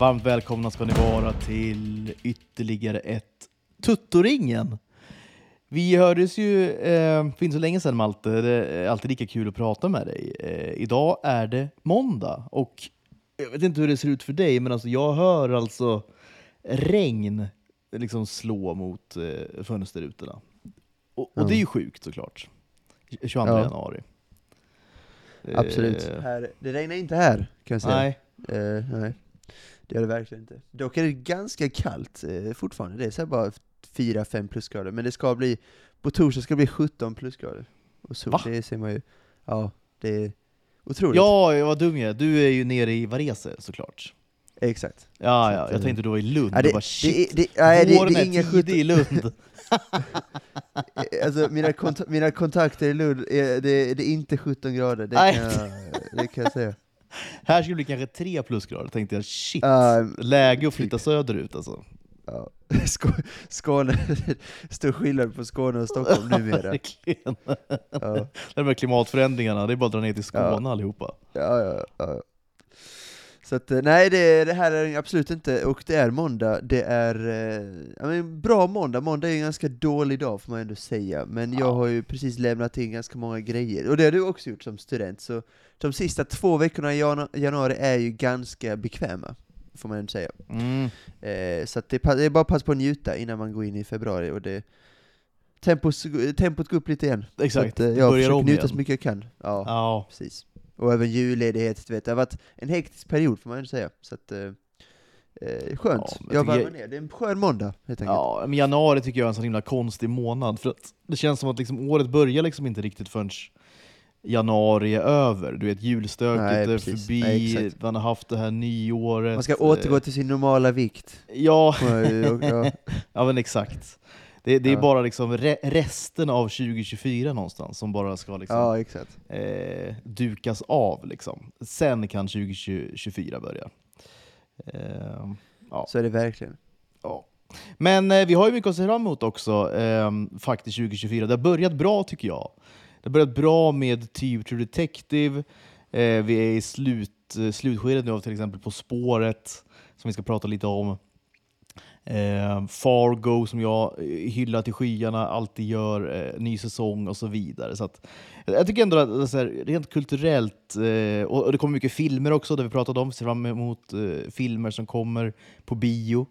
Varmt välkomna ska ni vara till ytterligare ett Tuttoringen. Vi hördes ju eh, för inte så länge sedan Malte, det är alltid lika kul att prata med dig. Eh, idag är det måndag och jag vet inte hur det ser ut för dig, men alltså jag hör alltså regn liksom slå mot eh, fönsterrutorna. Och, och det är ju sjukt såklart. 22 Ja. januari. Absolut. Eh, Här, det regnar inte här, kan jag säga. nej, Eh, nej. Det gör det verkligen inte. Dock är det ganska kallt eh, fortfarande. Det är så bara 4-5 plusgrader, men det ska bli, på torsdag ska det bli 17 plusgrader. Och så, Va? det ser man ju, ja, det är otroligt. ja, vad dum jag. Du är ju nere i Varese såklart. Exakt. Ja, ja, jag tänkte du var i Lund Ja, det, och bara det, shit, det, nej, det, våren det är är inga tidig 17, i Lund. alltså mina, kont mina kontakter i Lund, är, det, det är inte 17 grader, det kan, jag, det kan jag säga. Här skulle det bli kanske tre plusgrader, tänkte jag shit, Ja, läge att flytta söderut alltså. Ja. Skå- Skåne, stor skillnad på Skåne och Stockholm numera. Verkligen. Ja, De här klimatförändringarna, det är bara att dra ner till Skåne allihopa. ja, ja, ja. Så att, eh, nej, det, det här är absolut inte, och det är måndag, det är eh, men bra måndag, måndag är en ganska dålig dag får man ändå säga, men jag Ja. har ju precis lämnat in ganska många grejer, och det har du också gjort som student, så de sista två veckorna i janu- januari är ju ganska bekväma, får man ändå säga. Mm. Eh, så det, det är bara att passa på att njuta innan man går in i februari, och det tempos, tempot går upp lite igen. Så Exakt, att, eh, jag börjar försöker njuta igen. så mycket jag kan. Ja, Ja, precis. Och även julledighet, du vet. Det har varit en hektisk period får man ju säga. Så att, eh, eh, skönt. Ja, jag jag varvar ner. Det är en skön måndag, helt enkelt. ja, men januari tycker jag är en så himla konstig månad, för att det känns som att liksom året börjar liksom inte riktigt förrän januari är över. Du vet, julstöket Nej, är förbi, Nej, man har haft det här nyåret. Man ska eh, återgå till sin normala vikt. Ja, ja men exakt. Det, det är Ja. bara liksom re resten av 2024 någonstans som bara ska liksom, ja, exakt. eh, dukas av. Liksom. Sen kan 2024 börja. Eh, ja. Så är det verkligen. Ja. Men eh, vi har ju mycket att se fram emot också, eh, faktiskt 2024. Det har börjat bra tycker jag. Det har börjat bra med True True Detective. Eh, vi är i slut, eh, slutskedet nu av till exempel På spåret, som vi ska prata lite om. Eh, Fargo som jag eh, hyllar till skyarna, alltid gör, eh, ny säsong och så vidare. Så att, jag tycker ändå att det är så här, rent kulturellt, eh, och, och det kommer mycket filmer också, där vi pratade om, ser fram emot eh, filmer som kommer på bio.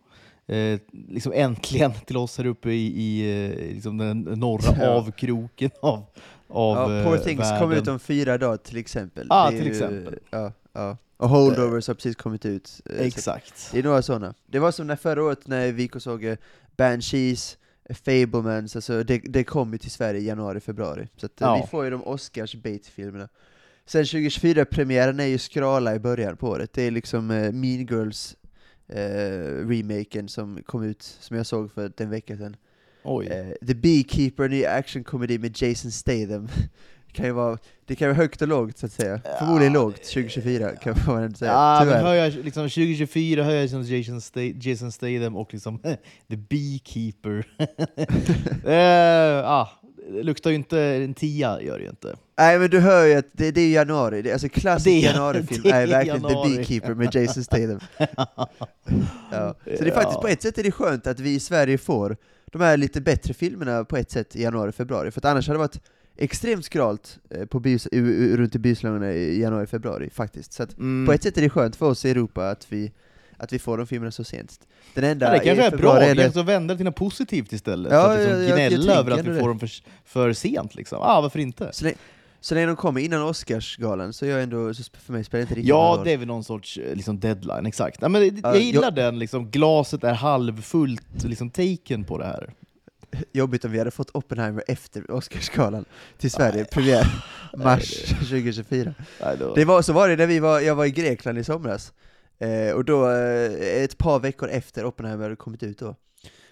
Eh, liksom äntligen till oss här uppe i, i eh, liksom den norra Ja. avkroken av, av Ja, Poor Things världen. kommer ut om fyra dagar till exempel. Det är till ju- exempel. Ja, ja. Och Holdovers har precis kommit ut. eh, Exakt. Det är några sådana. Det var som när förra året när vi gick och såg eh, Banshees, eh, Fablemans, alltså det, det kom ju till Sverige i januari, februari. Så eh, Ja. vi får ju de Oscars bait-filmerna. Sen 2024-premiären är ju skrala i början på året. Det är liksom eh, Mean Girls eh, remaken som kom ut, som jag såg för en vecka sedan. Oj. Eh, The Beekeeper, en ny actionkomedi med Jason Statham. Kan ju vara, det kan vara högt och lågt så att säga. Förmodligen lågt 2024 kan man säga. Ja, men Tyvärr. hör jag, liksom, 2024 hör jag liksom Jason, Sta Jason Statham och liksom The Beekeeper. eh, ah, det luktar ju inte en tia, gör det ju inte. Nej men du hör ju att det, det är januari, det, alltså klassisk januarifilm är är verkligen januari. The Beekeeper med Jason Statham. ja. Så det är faktiskt, på ett sätt är det skönt att vi i Sverige får de här lite bättre filmerna på ett sätt i januari, februari, för annars hade det varit extremt skralt eh, på bios, runt i biosalongerna i januari, februari faktiskt. Så att Mm. på ett sätt är det skönt för oss i Europa att vi, att vi får de filmerna så sent. Den enda Ja, det kanske i är bra, är det, kanske vända det till något positivt istället. Ja, att liksom jag gnälla över att vi det. får dem för, för sent. Liksom. Ah, varför inte? så, länge, så länge de kommer innan Oscarsgalan så är jag ändå, så för mig spelar det inte riktigt Ja, det är väl någon sorts eh, liksom, deadline, exakt. Nej, men Ja, jag gillar jag- den, liksom, glaset är halvfullt, liksom, taken på det här. Jobbigt om vi hade fått Oppenheimer efter Oscarsgalan till Sverige, premiär mars 2024. Nej, då- Det var, så var det när vi var, jag var i Grekland i somras, eh, och då eh, ett par veckor efter Oppenheimer hade kommit ut då.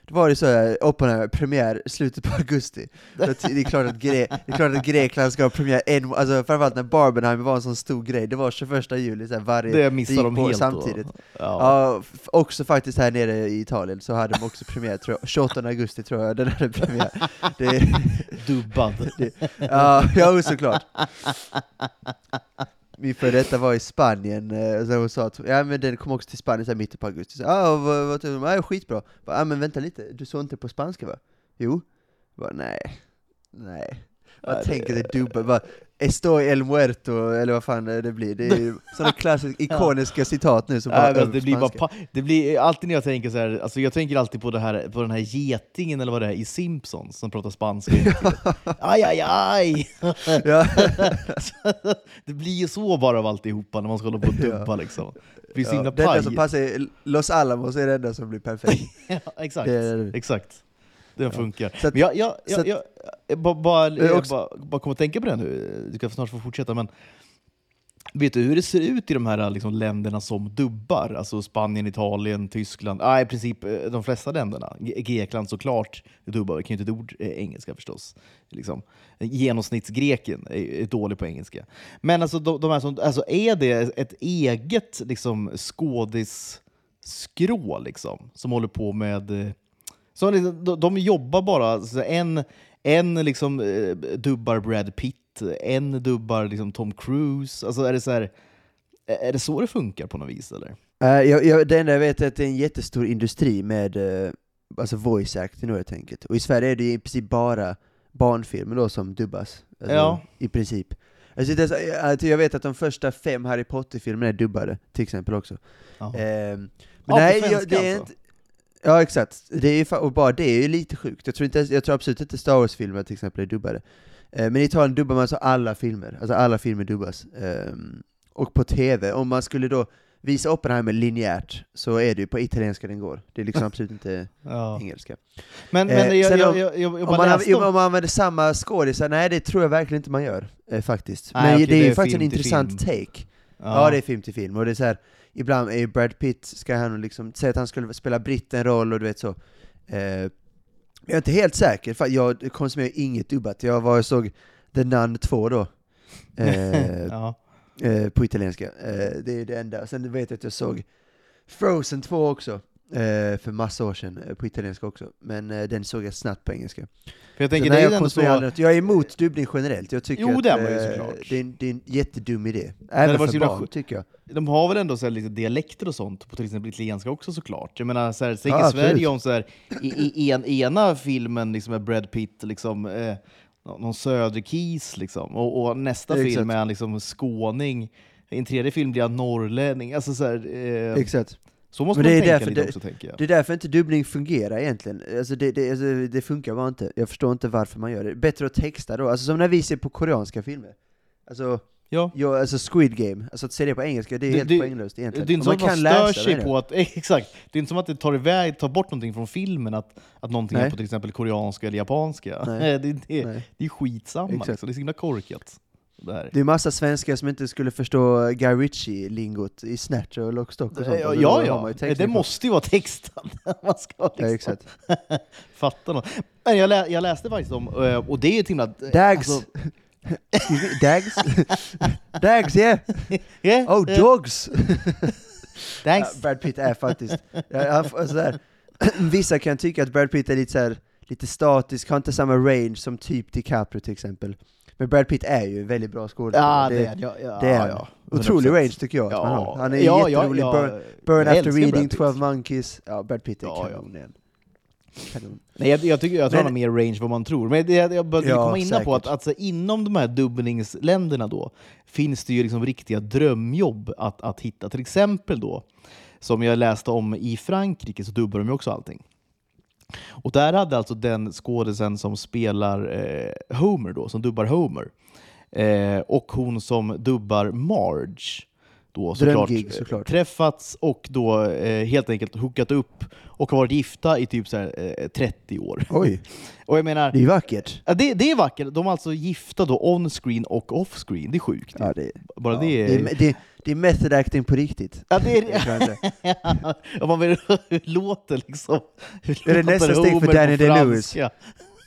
Då var det så här, Oppenheimer, premiär slutet på augusti. Det, är klart att Gre- det är klart att Grekland ska ha premiär en alltså framförallt när Barbenheimer var en sån stor grej, det var 21 juli så här, varje, det missar gick de helt samtidigt. Då. Ja. Ja, också faktiskt här nere i Italien så hade de också premiär, tror jag, 28 augusti tror jag, den hade premiär. Det, Dubbad. ja, ja, såklart. min före detta var i Spanien, eh, och hon sa att ja, men den kom också till Spanien så här, mitten på augusti. Så, ah, vad, vad, vad, ah, skitbra. Ja ah, men vänta lite, du såg inte på spanska va? Jo. Jag bara, nej, nej. Ja, tänker det- det dubbel, bara Estoy el muerto, eller vad fan det blir. Det är ju sådana klassiska, ikoniska citat nu som bara över det blir bara det blir alltid när jag tänker så här, alltså jag tänker alltid på, det här, på den här getingen eller vad det är i Simpsons som pratar spanska. aj, aj, aj! Ja. det blir ju så bara av alltihopa när man ska hålla på och dubba liksom. Det blir så Ja, himla det enda paj. som passar är Los Alamos är det enda som blir perfekt. Ja, exakt, Det det. exakt. Den Ja. funkar. Så att- men jag, jag, jag, jag, jag, bara, bara, jag också- bara, bara kom att tänka på det nu, du ska snart få fortsätta, men vet du hur det ser ut i de här liksom, länderna som dubbar? Alltså Spanien, Italien, Tyskland, ah, i princip eh, de flesta länderna. Grekland såklart, dubbar, kan ju inte ett ord eh, engelska förstås. Liksom. Genomsnittsgreken är, är dålig på engelska. Men alltså, de, de här som, alltså, är det ett eget liksom, skådisskrå liksom, som håller på med eh, så liksom, de, jobbar bara, så en, en liksom, eh, dubbar Brad Pitt, en dubbar liksom, Tom Cruise. Alltså, är, det så här, är det så det funkar på något vis? Eller? Uh, jag, jag, det enda jag vet är att det är en jättestor industri med uh, alltså voice acting helt enkelt. Och i Sverige är det i princip bara barnfilmer då som dubbas. Alltså, Ja. I princip. Alltså, det är så, att jag vet att de första fem Harry Potter-filmerna är dubbade, till exempel också. Ehm, men Ja, nej, jag, det är alltså. inte... Ja exakt, det är ju, och bara det är ju lite sjukt. Jag tror, inte, jag tror absolut inte Star Wars-filmer till exempel är dubbade. Eh, men i Italien dubbar man alltså alla filmer, alltså alla filmer dubbas. Ehm, och på TV, om man skulle då visa Oppenheimer linjärt, så är det ju på italienska den går. Det är liksom absolut inte Ja. engelska. Men, Eh, men sen jag, om- jag, jag, jag Om bara man, läste om om... man använder samma skådisar, nej det tror jag verkligen inte man gör, eh, faktiskt. Nej, Men okej, det är ju faktiskt en intressant film. take. Ja. det är film till film, och det är så här, ibland är ju Brad Pitt, ska han liksom, säga att han skulle spela britt en roll och du vet så. Eh, jag är inte helt säker, för jag konsumerar inget dubbat. Jag var och såg The Nun 2 då. Eh, ja. eh, på italienska. Eh, det är det enda. Sen vet jag att jag såg Frozen 2 också. Eh, för massa år sedan, eh, på italienska också. Men eh, den såg jag snabbt på engelska. För jag tänker, Så det är jag, ändå så... något. jag är emot dubbning generellt. Jag tycker Jo, att det är såklart. det, är en, det är en jättedum idé. det Även för barn, tycker jag. De har väl ändå så lite dialekter och sånt på till exempel italienska också såklart. Jag menar, så här, Ja. Sverige om så här, i, i en, ena filmen liksom med Brad Pitt, liksom, eh, nå- någon söderkis, liksom. och, och nästa Exakt. film är han liksom skåning. I en tredje film blir han norrlänning. Alltså, så, här, eh, Exakt. Så måste Men man är tänka därför lite det- också, tänker jag. Det är därför inte dubbning fungerar egentligen. Alltså det, det, alltså det funkar bara inte. Jag förstår inte varför man gör det. Bättre att texta då. Alltså som när vi ser på koreanska filmer. Alltså, Ja. ja, alltså Squid Game, alltså att se det på engelska, det är Det- helt det- poänglöst egentligen. Det är inte som att man stör sig på att, exakt, det är inte som att det tar, iväg, tar bort någonting från filmen, att, att någonting är Nej. på till exempel koreanska eller japanska. Nej. det, det, Nej. det är skitsamma, Exakt. liksom. det är så himla korkat. Det här. Det är massa svenskar som inte skulle förstå Guy Ritchie-lingot i Snatch och Lockstock och sånt. Ja, ja, ja. ju det texten måste ju vara textat. Man ska liksom Ja, exakt. fatta något. Men jag, lä, jag läste faktiskt om, eh, och det är ett himla... Dags! alltså, Dags? Dags, yeah! yeah, Oh, eh, dogs! Thanks. Ja, Brad Pitt är faktiskt, ja, alltså vissa kan tycka att Brad Pitt är lite, så här, lite statisk, har inte samma range som typ DiCaprio till exempel. Men Brad Pitt är ju en väldigt bra skådespelare. Ja, det är ja, ja, det är ja, Otrolig 100%. range tycker jag man har. Han är ja, jätterolig, ja, Burn, ja, Burn After Reading, Brad Pitt. 12 Monkeys, ja Brad Pitt är Ja, ja. kanon igen. Kanon. Nej, jag, jag, tycker, jag tror Men- han har mer range vad man tror. Men det, jag började Ja, komma in på att alltså, inom de här dubbningsländerna då, finns det ju liksom riktiga drömjobb att, att hitta. Till exempel då, som jag läste om i Frankrike, så dubbar de ju också allting. Och där hade alltså den skådisen som spelar eh, Homer, då, som dubbar Homer, eh, och hon som dubbar Marge, då såklart, Drömgig, såklart. träffats och då eh, helt enkelt hookat upp och har varit gifta i typ så här, eh, 30 år. Oj, Och jag menar, det är vackert. ja, det, det är vackert. De är alltså gifta då on-screen och off-screen. Det är sjukt. Ja, det, Bara ja, det är... det, det, det är method acting på riktigt. Ja, det är, ja, man vill, hur låter liksom... Hur Är det nästa steg för Danny DeLewis?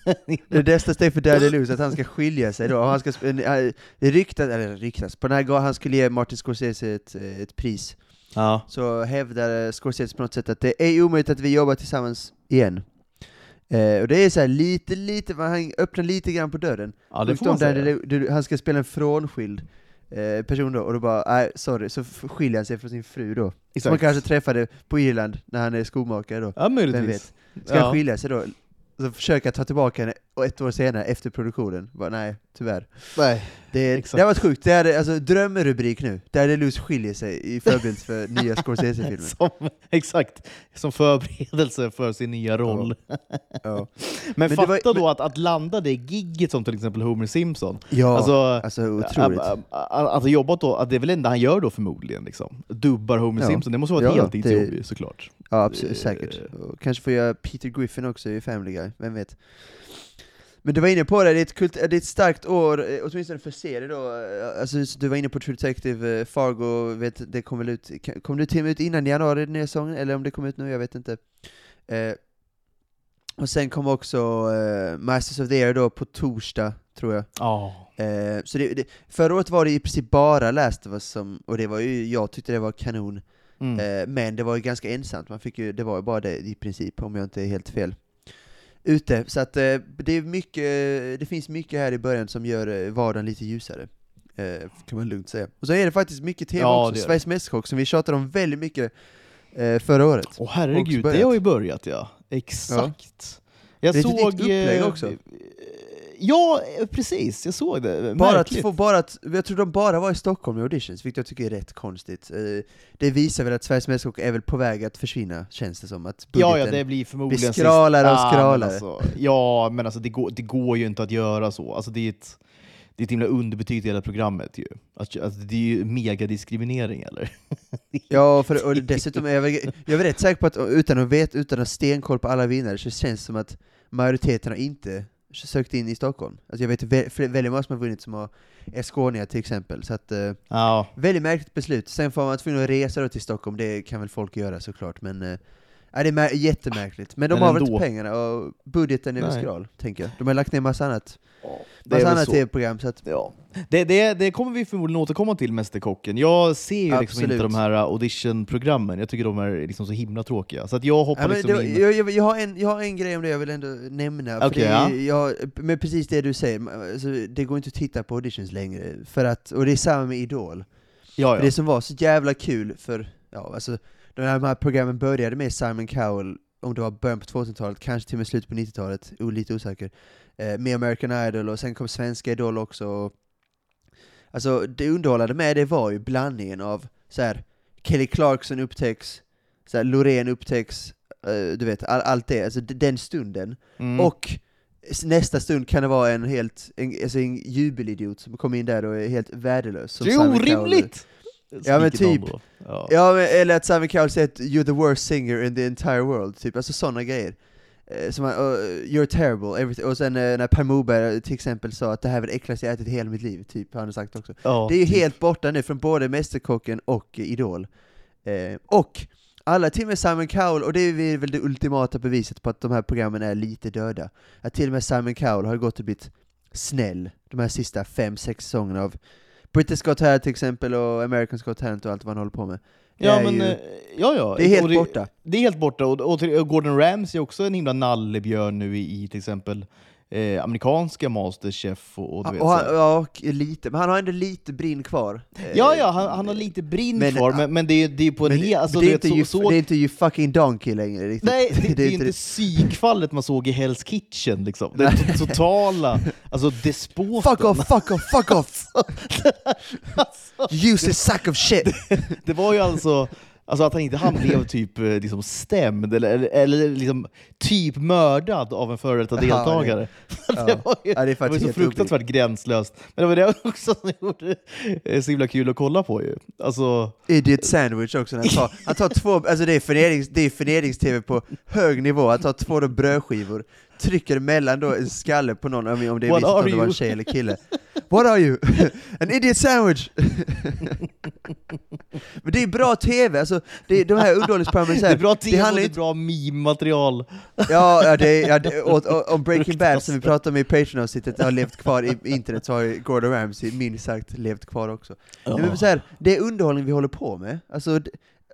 Det nästa steg för Daddy Lewis att han ska skilja sig då. Han ska, eh, ryktas, eller ryktas, på den här gången han skulle ge Martin Scorsese ett, eh, ett pris, Ja. så hävdar Scorsese på något sätt att det är omöjligt att vi jobbar tillsammans igen. Eh, och det är så här lite, lite, han öppnar lite grann på dörren. ja, det får man säga. Lew- du- han ska spela en frånskild eh, person då, och då bara, nej sorry, så skiljer han sig från sin fru då. Som Exakt. han kanske träffade på Irland när han är skomakare då. Ja, möjligtvis. Vem vet? Ska Ja. han skilja sig då? Så försöker jag ta tillbaka henne, och ett år senare, efter produktionen, bara nej, tyvärr. Nej. Det, Exakt. det har varit sjukt, det är alltså, drömrubrik nu, där Deleuze skiljer sig i förbild för nya Scorsese-filmer. Som, exakt, som förberedelse för sin nya roll. Ja. Men, Men det fatta var- då att, att landa det gigget som till exempel Homer Simpson. Ja, Alltså, alltså, otroligt. Ha jobbat då, att det är väl det enda han gör då förmodligen, liksom. dubbar Homer Ja. Simpson. Det måste vara ett Ja, heltidsjobb det- såklart. Ja, absolut, Eh, säkert. Och kanske får göra Peter Griffin också i Family Guy, vem vet? Men du var inne på det, det är ett, kult, det är ett starkt år, eh, åtminstone för serier då. Eh, Alltså, så du var inne på True Detective, eh, Fargo, vet, det kom väl ut, kom det till och med ut innan januari, den nya säsongen? Eller om det kom ut nu, jag vet inte. Eh, och sen kom också eh, Masters of the Air då på torsdag, tror jag. Ja. Eh, så det, det, förra året var det i princip bara Last of Us som, och det var ju, jag tyckte det var kanon. Mm. Men det var ju ganska ensamt, man fick ju, det var ju bara det i princip, om jag inte är helt fel. Ute, så att eh, det, är mycket, det finns mycket här i början som gör eh, vardagen lite ljusare. Eh, kan man lugnt säga. Och så är det faktiskt mycket TV Ja, också. Sveriges Mästerkock, som vi tjatade om väldigt mycket förra året. Åh herregud, det har ju börjat ja. Exakt. Jag Det är ett såg... nytt upplägg också. Ja, eh, precis. Jag såg det. Bara att få, bara att, jag tror de bara var i Stockholm i auditions, vilket jag tycker är rätt konstigt. Eh, det visar väl att Sveriges Mästerkock är väl på väg att försvinna, känns det som. Att Ja, ja, det blir förmodligen blir skralare och skralare. men alltså, ja, men alltså det går, det går ju inte att göra så. Alltså det är ett, det är ett himla underbetyg till hela programmet ju. Alltså, alltså, det är ju megadiskriminering eller? Ja, för, och dessutom är jag, väl- jag är rätt säker på att utan att veta, utan att ha stenkoll på alla vinnare, så känns det som att majoriteten har inte sökt in i Stockholm. Alltså jag vet väldigt många som har vunnit som har, skåningar till exempel, så att eh, Ja, väldigt märkligt beslut. Sen får man tvungen att resa då till Stockholm, det kan väl folk göra såklart, men eh, ja, det är mär- jättemärkligt. Men de Men har väl ändå. inte pengarna, och budgeten är väl Nej. skral, tänker jag. De har lagt ner massa annat, det är massa väl annat så. tv-program, så att Ja. Det, det, det kommer vi förmodligen återkomma till, Mästerkocken. Jag ser ju liksom Absolut. inte de här audition-programmen, jag tycker de är liksom så himla tråkiga. Så att jag hoppar Ja, men liksom det, in... jag, jag, jag, har en, jag har en grej om det jag vill ändå nämna, för Okej, det, är- ja. jag, med precis det du säger, alltså, det går inte att titta på auditions längre, för att, och det är samma med Idol. ja, För ja. Det som var så jävla kul för, ja alltså, de här, programmen började med Simon Cowell, om det var början på 2000-talet, kanske till och med slutet på 90-talet, o- lite osäker, eh, med American Idol, och sen kom Svenska Idol också. Och, alltså det underhållande med det var ju blandningen av så här, Kelly Clarkson upptäcks, så här, Loreen upptäcks, eh, du vet, all, allt det, alltså den stunden. Mm. Och nästa stund kan det vara en helt, en, alltså en jubelidiot som kommer in där och är helt värdelös. som det är Simon Cowell. Ja, men typ. Ja. Ja, men, eller att Simon Cowell säger att 'you're the worst singer in the entire world' typ, alltså sådana grejer. Eh, Som, uh, 'you're terrible' everything. och sen eh, när Per Morberg till exempel sa att det här var det äckligaste jag ätit i hela mitt liv, typ, har han sagt också. Ja, Det är ju typ. helt borta nu från både Mästerkocken och eh, Idol. Eh, och alla, till och med Simon Cowell, och det är väl det ultimata beviset på att de här programmen är lite döda, att till och med Simon Cowell har gått och blivit snäll de här sista fem, sex säsongerna av British Got Talent till exempel, och American Got Talent och allt vad han håller på med. Det Ja, men, ju- eh, ja, ja. det är helt Och borta. Det är helt borta, och, och, och Gordon Ramsay är också en himla nallebjörn nu i, i till exempel eh, amerikanska Masterchef och, och du vet, och så han, här. ja, lite, men han har ändå lite brinn kvar. Eh, Ja, ja, han, han har lite brinn men- kvar, men, men det, är, det är på en hel... Alltså, det, är inte vet, så, ju, så, det är inte ju fucking Donkey längre riktigt. Nej, det, det är inte psykfallet man såg i Hell's Kitchen, liksom. Den to- totala, alltså despoten. Fuck off, fuck off, fuck off! You useless sack of shit! Det var ju alltså, alltså att han inte han blev typ eh, liksom stämd eller, eller, eller liksom typ mördad av en före detta Ja, det- deltagare. det var ju Ja, det var så fruktansvärt gränslöst. Men det var det också som gjorde det så himla kul att kolla på ju. Alltså, Idiot sandwich också, han tar, han tar två, alltså det är förnedrings, förnedrings-tv på hög nivå, han tar två brödskivor, trycker mellan då en skalle på någon, om om det är What visst om det var en tjej eller kille. What are you? An idiot sandwich! Men det är bra TV, alltså, det är, de här underhållningsprogrammen det är bra tv och handlar det är bra meme-material. Ja, ja, det, ja det, och, och, om Breaking Bad som vi pratade om i Patreon-avsnittet har levt kvar i internet så har Gordon Ramsay minst sagt levt kvar också. Nej, men så här, det är underhållning vi håller på med. Alltså,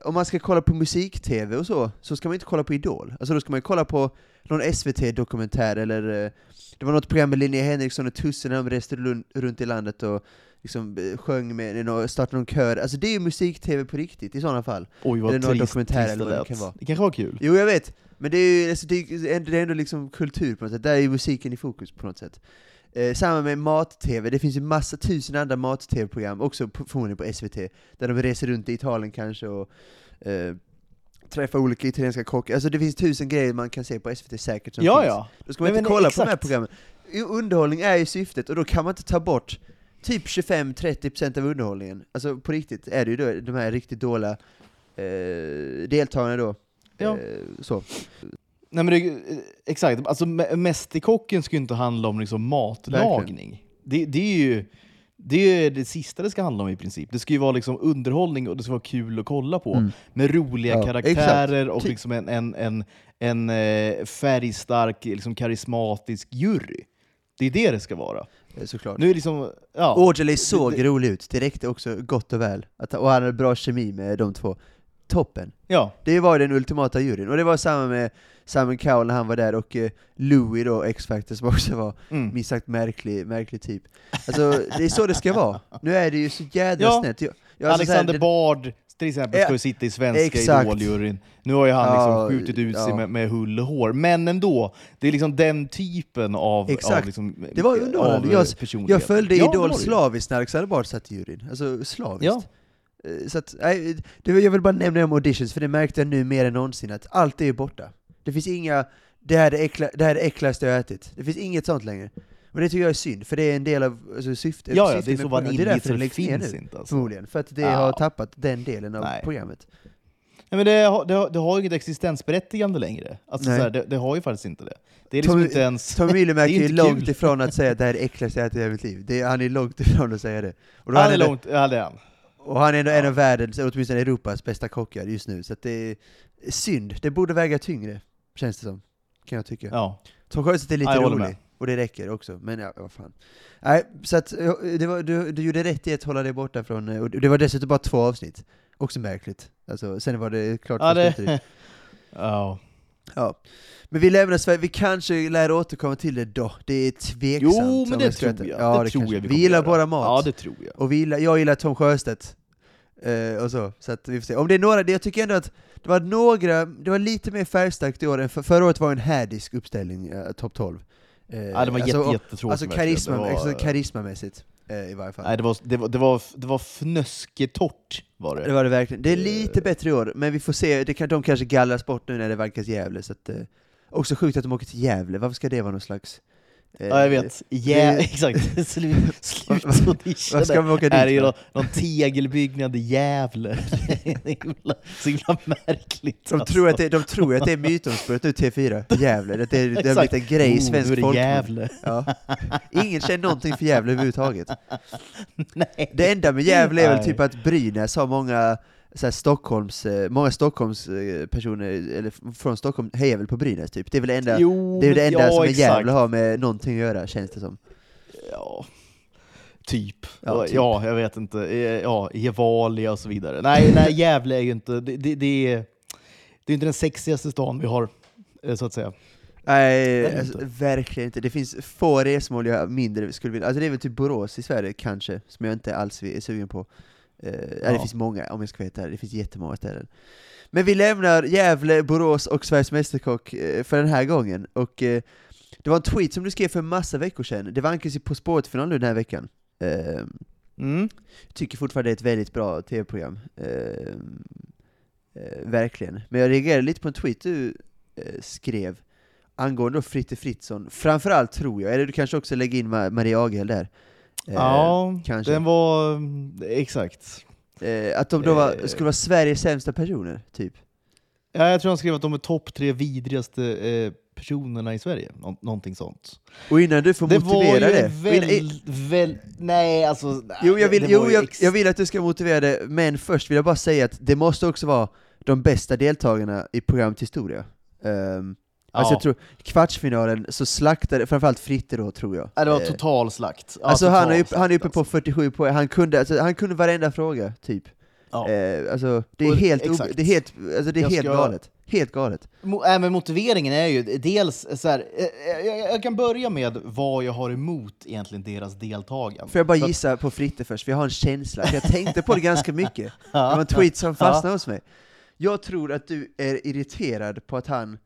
om man ska kolla på musik-tv och så, så ska man inte kolla på Idol. Alltså då ska man ju kolla på någon SVT-dokumentär eller eh, det var något program med Linnea Henriksson och Tusse när de reste runt i landet och liksom eh, sjöng med, nå- startade någon kör. Alltså det är ju musik-tv på riktigt i sådana fall. Oj vad Eller någon trist, dokumentär trist eller vad det kan vara. Det kanske var kul. Jo jag vet, men det är ju alltså, det är, ändå liksom kultur på något sätt, där är ju musiken i fokus på något sätt. Eh, samma med mat-tv, det finns ju massa tusen andra mat-tv-program, också förmodligen på SVT, där de reser runt i Italien kanske och eh, träffar olika italienska kockar. Alltså det finns tusen grejer man kan se på SVT säkert som Ja, finns. ja. Då ska man Nej, inte kolla på de här exakt. programmen. Underhållning är ju syftet, och då kan man inte ta bort typ 25-30% av underhållningen. Alltså på riktigt är det ju då de här riktigt dåliga eh, deltagarna då. Ja. Eh, så. Nej men det, eh, exakt, alltså Mä- Mästerkocken ska ju inte handla om liksom matlagning. Det, det är ju det, är det sista det ska handla om i princip. Det ska ju vara liksom underhållning och det ska vara kul att kolla på. Mm. Med roliga Ja, karaktärer exakt. och liksom en, en, en, en eh, färgstark, liksom karismatisk jury. Det är det det ska vara. Eh, Såklart. Nu är liksom, ja. Audrey såg det- rolig ut, det räckte också gott och väl. Att, och han hade bra kemi med de två. Toppen. ja. Det var den ultimata juryn. Och det var samma med Simon Cowell när han var där, och eh, Louis då, X-Factor, som också var Mm. minst sagt märklig, märklig typ. Alltså, det är så det ska vara. Nu är det ju så jädra Ja. snett. Jag, jag, alltså, så här, Alexander det- Bard till exempel Ja, ska ju sitta i svenska exakt. Idoljuryn. Nu har ju han Ja, liksom skjutit ut sig ja. med, med hull och hår, men ändå. Det är liksom den typen av, Exakt. av, liksom, Det var av Jag- personlighet. Jag följde Ja, Idol slaviskt när Alexander Bard satt i juryn. Alltså slaviskt. Ja. Eh, Så att, jag vill bara nämna om auditions, för det märkte jag nu mer än någonsin, att allt är ju borta. Det finns inga, det här är det, äckla, det här är det äckligaste jag har ätit. Det finns inget sånt längre. Men det tycker jag är synd, för det är en del av alltså, syftet. Ja, syftet det är så programmet. vaniljigt därför det läggs ner nu, inte. Alltså. Förmodligen, för att det Ja. har tappat den delen av Nej. programmet. Nej, men det, har, det, har, det har ju inget existensberättigande längre. Alltså, Nej. så här, det, det har ju faktiskt inte det. Det är liksom Tommy- inte ens... Tommy Det är är, långt kul. ifrån att säga att det här är det äckligaste jag ätit i hela mitt liv. Det han är långt ifrån att säga det. Han är ändå- långt... Ja, det är han. och han är ändå en Ja. av världens, åtminstone Europas bästa kockar just nu, så det är synd. Det borde väga tyngre, känns det som. Kan jag tycka. Ja. Tom Sjöstedt är lite Ja, rolig, med. Och det räcker också, men ja, vad fan. Nej, så att, ja, det var, du, du gjorde rätt i att hålla dig borta från, och det var dessutom bara två avsnitt. Också märkligt. Alltså, sen var det klart Ja, det... Ja. Ja. Men vi lämnar Sverige, vi kanske lär återkomma till det då, det är tveksamt. Jo, men det tror jag. Ja, det det tror jag vi, vi gillar bara mat. Ja, det tror jag. Och vi gillar, jag gillar Tom Sjöstedt. Eh, och så, så att vi får se. Om det är några, det- jag tycker ändå att det var några, det var lite mer färgstarkt i år än för, förra året var en härdisk uppställning, eh, topp 12. Eh, Ja, det var alltså, jätte. Alltså karisma, var- alltså karismamässigt, eh, i varje fall. Nej, det var, det var, det var, det var fnösketort var det. Det var det verkligen. Det är lite Eh. bättre i år, men vi får se, det kan, de kanske gallras bort nu när det vankas Gävle, så att, eh, också sjukt att de åker till Gävle, varför ska det vara någon slags... eh, Ja, jag vet. Ja, det- exakt. Slut, slutaudition. Vad ska vi åka dit Här är ju någon, någon tegelbyggnad i Gävle. Så himla märkligt. De tror, att det, de tror att det är mytomspunnet nu, T4, Gävle, att det, det har blivit en grej i Oh, svensk det folkmun. Gävle. Ja. Ingen känner någonting för Gävle överhuvudtaget. Nej. Det enda med Gävle är väl typ att Brynäs har många så här Stockholms, eh, många Stockholms eh, personer, eller från Stockholm hejar väl på Brynäs typ. Det är väl det enda, Jo, det, är det enda ja, som exakt. Gävle har med någonting att göra, känns det som. Ja, typ. Ja, Ja, typ. jag vet inte. Eh, Ja, Gevalia och så vidare. Nej, nej Gävle är ju inte... Det, det, det, är, det är inte den sexigaste stan vi har, eh, så att säga. Nej, alltså, inte. verkligen inte. Det finns få resmål jag mindre skulle vilja, alltså det är väl typ Borås i Sverige kanske, som jag inte alls är sugen på. Eh, ja. Det finns många, om jag ska ärlig, det finns jättemånga ställen. Men vi lämnar Gävle, Borås och Sveriges Mästerkock eh, för den här gången, och eh, det var en tweet som du skrev för en massa veckor sedan, det vankas ju På spåret-final nu den här veckan. Eh, Mm. jag tycker fortfarande det är ett väldigt bra tv-program. Eh, eh, verkligen. Men jag reagerade lite på en tweet du eh, skrev angående då Fritte Fritzson, framförallt tror jag, eller du kanske också lägger in Ma- Maria Agel där? Eh, Ja, kanske. den var... Exakt. Eh, att de då var, Eh. skulle vara Sveriges sämsta personer, typ. Ja, jag tror han skrev att de är topp tre vidrigaste personerna i Sverige. Nå någonting sånt. Och innan du får det motivera det, och innan, väl, väl... Nej, alltså... nej, Jo, jag vill, jo jag, jag vill att du ska motivera det, men först vill jag bara säga att det måste också vara de bästa deltagarna i programmet Historia. Um, Alltså Ja. jag tror, kvartsfinalen så slaktade, framförallt Fritte då tror jag. Ja, det var Eh, total slakt. Ja, Alltså han är, total uppe, han är uppe på alltså. 47 poäng, han kunde, alltså, han kunde varenda fråga, typ. Ja. Eh, alltså, det är helt, ob- exakt. det är helt, alltså, det är Jag helt ska- galet. Helt galet. Mo- äh, men motiveringen är ju dels så här, eh, jag, jag kan börja med vad jag har emot egentligen deras deltagande. Får jag bara gissa på Fritte först, för jag har en känsla, för jag tänkte på det ganska mycket. Det var en tweet som fastnade hos mig. Jag tror att du är irriterad på att han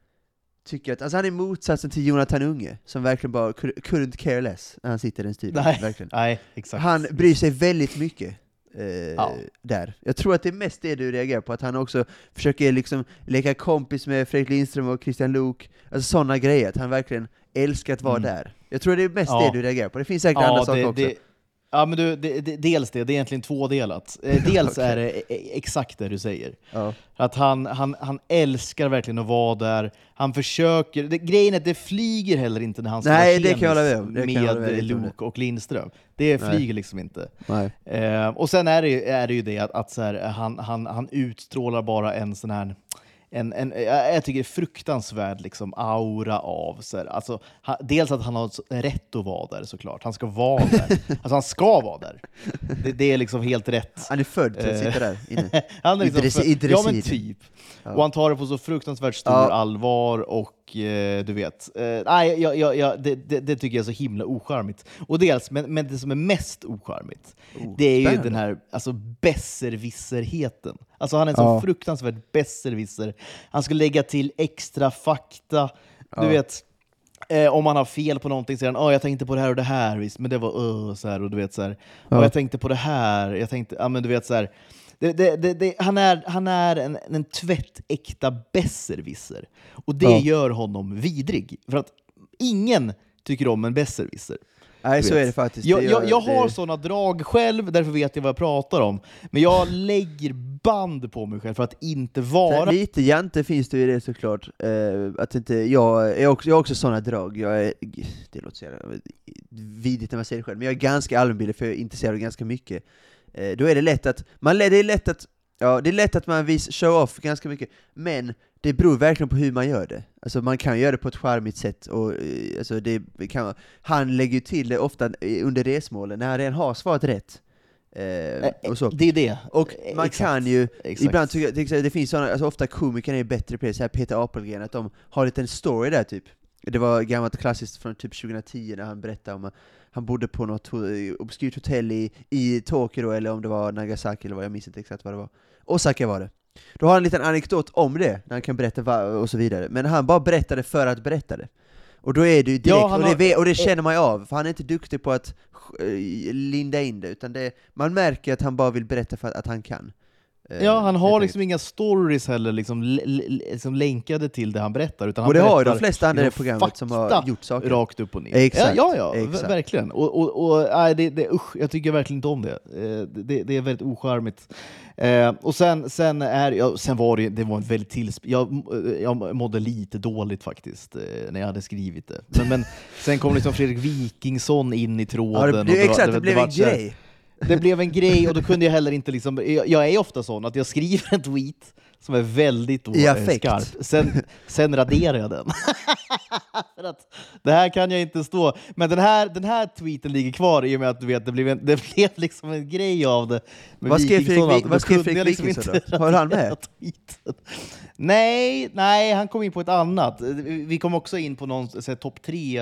tycker att, alltså han är motsatsen till Jonathan Unge, som verkligen bara cou- couldn't care less när han sitter i den studion. Nej, Verkligen. Nej, exakt. Han bryr sig väldigt mycket eh, Ja. där. Jag tror att det är mest det du reagerar på, att han också försöker liksom leka kompis med Fredrik Lindström och Christian Luuk, alltså sådana grejer, att han verkligen älskar att vara Mm. där. Jag tror det är mest Ja. det du reagerar på, det finns säkert andra saker också. det, ja, men du, det, det, dels det, det är egentligen tvådelat. Eh, Dels Okej. är det e- exakt det du säger. Ja. Att han, han, han älskar verkligen att vara där. Han försöker... Det, grejen är att det flyger heller inte när han ska Nej, det kan jag med om. Det med med Luke och Lindström. Det Nej. flyger liksom inte. Nej. Eh, och sen är det är det, ju det att, att så här, han, han, han utstrålar bara en sån här en, en, jag tycker det är fruktansvärd liksom, aura av... Så här, alltså, han, dels att han har rätt att vara där såklart. Han ska vara där. Alltså han ska vara där. Det, det är liksom helt rätt. Han är född till att Eh. sitta där inne. Han är liksom Idris- för, ja men Idris- typ. Ja. Och han tar det på så fruktansvärt stor Ja. allvar och eh, du vet. Eh, nej, jag, jag, jag, det, det, det tycker jag är så himla ocharmigt. Och dels, men, men det som är mest ocharmigt, Oh, det är ju den här alltså, besserwisserheten. Alltså han är en Ja. fruktansvärd besserwisser. Han ska lägga till extra fakta. Du Ja. vet, eh, om han har fel på någonting säger han oh, jag tänkte på det här och det här, visst, men det var uh, så här, och du vet så här. Ja. Och jag tänkte på det här, jag tänkte, ja men du vet så här. Det, det, det, han är, han är en, en tvättäkta besserwisser. Och det Ja. gör honom vidrig. För att ingen tycker om en besserwisser. Nej, så är det faktiskt. Jag, Det jag, gör- jag har det- såna drag själv, därför vet jag vad jag pratar om. Men jag lägger band på mig själv för att inte vara... Lite jante finns det ju i det såklart. Eh, att inte, jag, är också, jag har också sådana drag. Jag är, det låter så jävla vidrigt när man säger det själv, men jag är ganska allmänbildad för jag är intresserad av ganska mycket. Eh, då är det lätt att, man, det är lätt att Ja, det är lätt att man vis show off ganska mycket, men det beror verkligen på hur man gör det. Alltså man kan göra det på ett charmigt sätt, och eh, alltså det kan, han lägger ju till det ofta under resmålen, när han redan har svarat rätt. Eh, och så. Det är det. Och man Exakt. kan ju, Exakt. ibland tycker jag, det finns sådana, alltså ofta komikerna är bättre på det, så här Peter Apelgren, att de har en liten story där typ. Det var gammalt klassiskt från typ 2010 när han berättade om han bodde på något obskyrt hotell i, i Tokyo eller om det var Nagasaki eller vad, jag minns inte exakt vad det var. Osaka var det. Då har han en liten anekdot om det, när han kan berätta och så vidare. Men han bara berättade för att berätta det. Och då är ju direkt, Ja, och, det, och det känner man ju av, för han är inte duktig på att eh, linda in det, utan det, man märker att han bara vill berätta för att, att han kan. Eh, Ja, han har liksom inga stories heller liksom, liksom länkade till det han berättar. Utan Och han det har ju de flesta andra i det liksom programmet som har gjort saker. Rakt upp och ner. Exakt, Ja, ja, exakt. verkligen. Och, och, och, nej, det, det, usch, jag tycker verkligen inte om det. Eh, Det, det är väldigt ocharmigt. Eh, och sen, sen, är, ja, sen var det, det var en väldigt tillsp... Jag, jag mådde lite dåligt faktiskt eh, när jag hade skrivit det. Men, men sen kom liksom Fredrik Wikingsson in i tråden. Ja, det, och det, exakt, det, var- blev var en grej. Det blev en grej och då kunde jag heller inte liksom, jag, jag är ofta sån att jag skriver en tweet som är väldigt skarp, sen, sen raderar jag den. För att det här kan jag inte stå, men den här, den här tweeten ligger kvar i och med att du vet, det blev, en, det blev liksom en grej av det. med Vad skrev Fredrik- liksom Wikingsson då? Höll han med? tweeten. Nej, nej, han kom in på ett annat. Vi kom också in på någon topp tre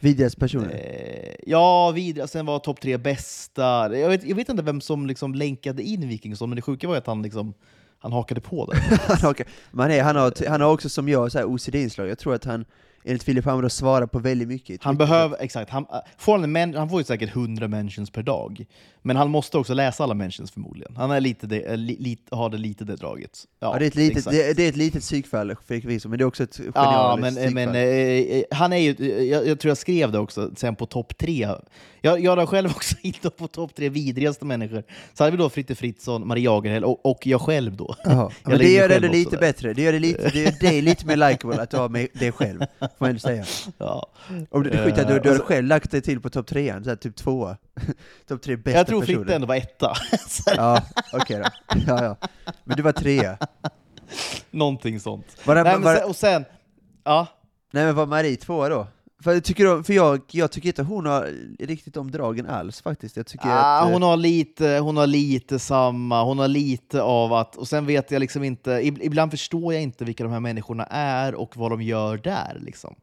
Vidrigaste personer. Eh, ja, vidare. Sen var topp tre bästa. Jag vet, jag vet inte vem som liksom länkade in Wikingsson, men det sjuka var att han, liksom, han hakade på det. han, okay. Man är, han, har, han har också som jag så här OCD-inslag, jag tror att han enligt Filip Hammar svarar på väldigt mycket. Han behöver, exakt, han, får han, en han får ju säkert 100 mentions per dag, men han måste också läsa alla mentions förmodligen. Han är lite det, äh, li, lite, har det lite det draget. Ja, Ja, det, är ett litet, det, det är ett litet psykfall, Wikingsson, men det är också ett genialiskt Ja, men, psykfall. men eh, eh, han är ju, eh, jag, jag tror jag skrev det också, sen på topp tre. Jag, jag la själv också in på topp tre vidrigaste människor. Så hade vi då Fritte Fritzson, Maria Jagerhäll och, och jag själv då. Jaha. Jag Men det gör det lite där. bättre, det gör det lite, det gör dig lite mer likeable att du har med dig själv, får man ändå säga. Ja. Om du, det skit du, Eh, du har och så- själv lagt dig till på topp trean, så här, typ tvåa. topp tre bästa Jag tror personer. Fritte ändå var etta. Ja, okej då. Ja, ja. Men du var trea. Någonting sånt. Var, Nej, var, sen, och sen, ja, nej men var Marie tvåa då? För, jag tycker, för jag, jag tycker inte hon har riktigt om dragen alls faktiskt. Jag tycker Ah, att, eh, hon, har lite, hon har lite samma, hon har lite av att, och sen vet jag liksom inte, ib- ibland förstår jag inte vilka de här människorna är och vad de gör där liksom.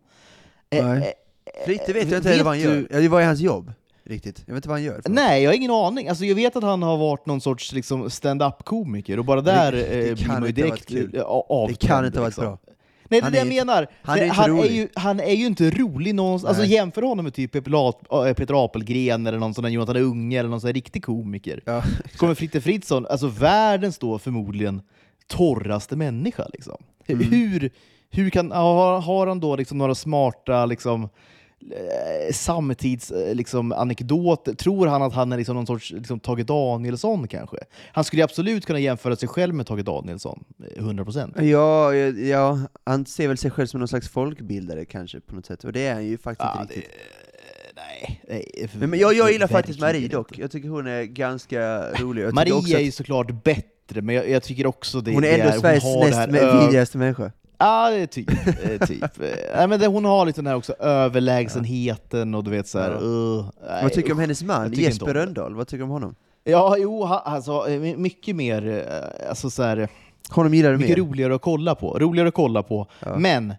Eh, Nej. eh, Fritte vet jag inte heller vad han gör. Ja, det var ju hans jobb, riktigt. Jag vet inte vad han gör. Nej, jag har ingen aning. Alltså, jag vet att han har varit någon sorts liksom, stand-up-komiker och bara Det- där det eh, blir kan man ju direkt avtänd. Det kan inte ha varit liksom. bra. Nej, det är det jag menar. han är han, är ju, han är ju inte rolig någonstans. Alltså jämför honom med typ Peter äh, Peter Apelgren eller någon sån där Jonathan Unge eller någon sån här riktig komiker. Ja, kommer Fritte Fritzson, alltså världens då förmodligen torraste människa. Liksom. Mm. Hur, hur kan, har, har han då liksom några smarta liksom, samtids eh, liksom? Tror han att han är liksom någon sorts liksom, Tage Danielsson kanske? Han skulle ju absolut kunna jämföra sig själv med Tage Danielsson, eh, 100%. ja, ja, ja, han ser väl sig själv som någon slags folkbildare kanske på något sätt, och det är han ju faktiskt Ja, inte det, riktigt. nej, nej, Men, men jag, jag gillar faktiskt Marie dock, jag tycker hon är ganska rolig. Marie är ju att såklart bättre, men jag, jag tycker också det hon är det ändå Sveriges har näst vidrigaste människa. Ja, det är typ. eh, typ. Eh, Nej, men det, hon har lite den här också överlägsenheten och du vet så här, Ja. uh, nej, Vad tycker du om hennes man, Jesper. Röndahl? Vad tycker du om honom? Ja, jo, ha- alltså eh, my- mycket mer, eh, alltså så här, Honom gillar du mycket mer? roligare att kolla på. Roligare att kolla på. Ja. Men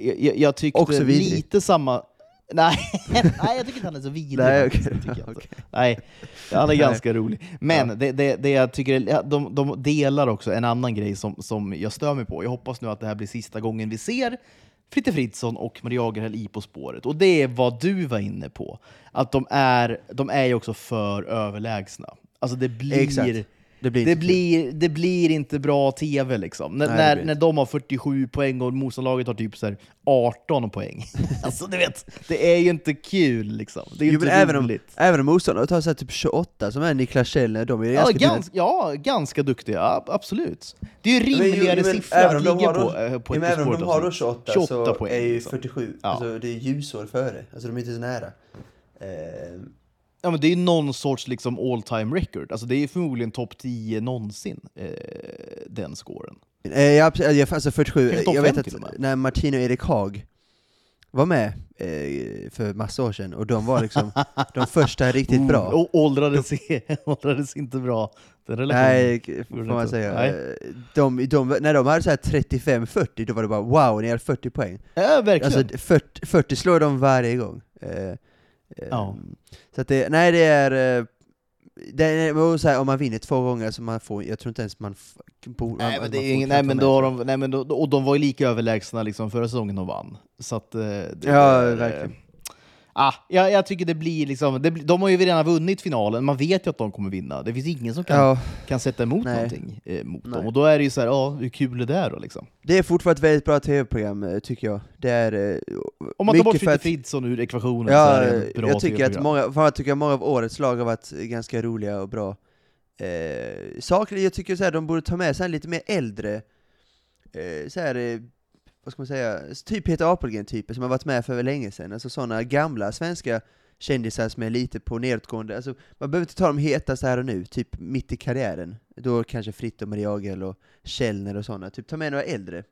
jag, jag, jag tyckte lite samma... Nej, nej, jag tycker inte han är så vidrig. Nej, faktiskt, okej. det tycker jag inte. Okej. Nej, han är ganska rolig. Men Ja. det, det, det jag tycker, de, de delar också en annan grej som, som jag stör mig på. Jag hoppas nu att det här blir sista gången vi ser Fritte Fritzson och Maria Agerhäll i På spåret. Och det är vad du var inne på. Att de är, de är ju också för överlägsna. Alltså det blir... Exakt. Det blir Det blir, det blir inte bra TV liksom. N- Nej, när, när de har 47 poäng och motståndarlaget har typ så här 18 poäng. alltså du vet, det är ju inte kul liksom. Det är ju inte även om, även om motståndarna tar så här typ 28, som är Niklas Källner, de är Ja, ganska... gans, ja, ganska duktiga, absolut. Det är ju rimligare men siffra även att ligga har då- på, eh, på men även om de har då spåret. 28, 28 så poäng, är ju liksom. 47, Ja. alltså det är ljusår före, alltså de är inte så nära. Eh, Ja, men det är någon sorts liksom all time record. Alltså, det är förmodligen topp 10 någonsin, eh, den scoren. eh, ja, alltså 47, Kanske topp jag vet att när Martino Erik Haag var med eh, för massa år sedan, och de var liksom de första riktigt bra. Och åldrades, åldrades inte bra. Den. Nej, får man säga. Nej. Eh, De, de, när de hade så här 35-40, då var det bara wow, ni har 40 poäng. Ja, verkligen. Alltså 40, 40 slår de varje gång. Eh, Ja. Så att det, nej det är... eh, Det är så här, om man vinner två gånger så man får, jag tror inte ens man... f- Bo, Nej, men, det är får ingen, nej, men då har de, nej, men då, och de var ju lika överlägsna liksom förra säsongen de vann. Så att, eh, det, Ja, det verkligen. Ah, jag, jag tycker det blir liksom, det, de har ju redan vunnit finalen, man vet ju att de kommer vinna. Det finns ingen som kan, Ja, kan sätta emot Nej. någonting eh, mot Nej. dem. Och då är det ju så här, ja, hur kul är det då liksom? det är fortfarande ett väldigt bra tv-program eh, tycker jag. Det är... eh, Om man tar bort Fritte Fritzson ur ekvationen så är Ja, det ett bra jag tycker att många, för jag tycker att många av årets lag har varit ganska roliga och bra. Eh, saker, jag tycker så här, de borde ta med sig lite mer äldre, eh, så här, eh, vad ska man säga, typ Peter Apelgren-typer som har varit med för länge sedan, alltså sådana gamla svenska kändisar som är lite på nedåtgående, alltså man behöver inte ta de hetaste här och nu, typ mitt i karriären. Då kanske Fritt och Maria Agel och Källner och sådana, typ ta med några äldre.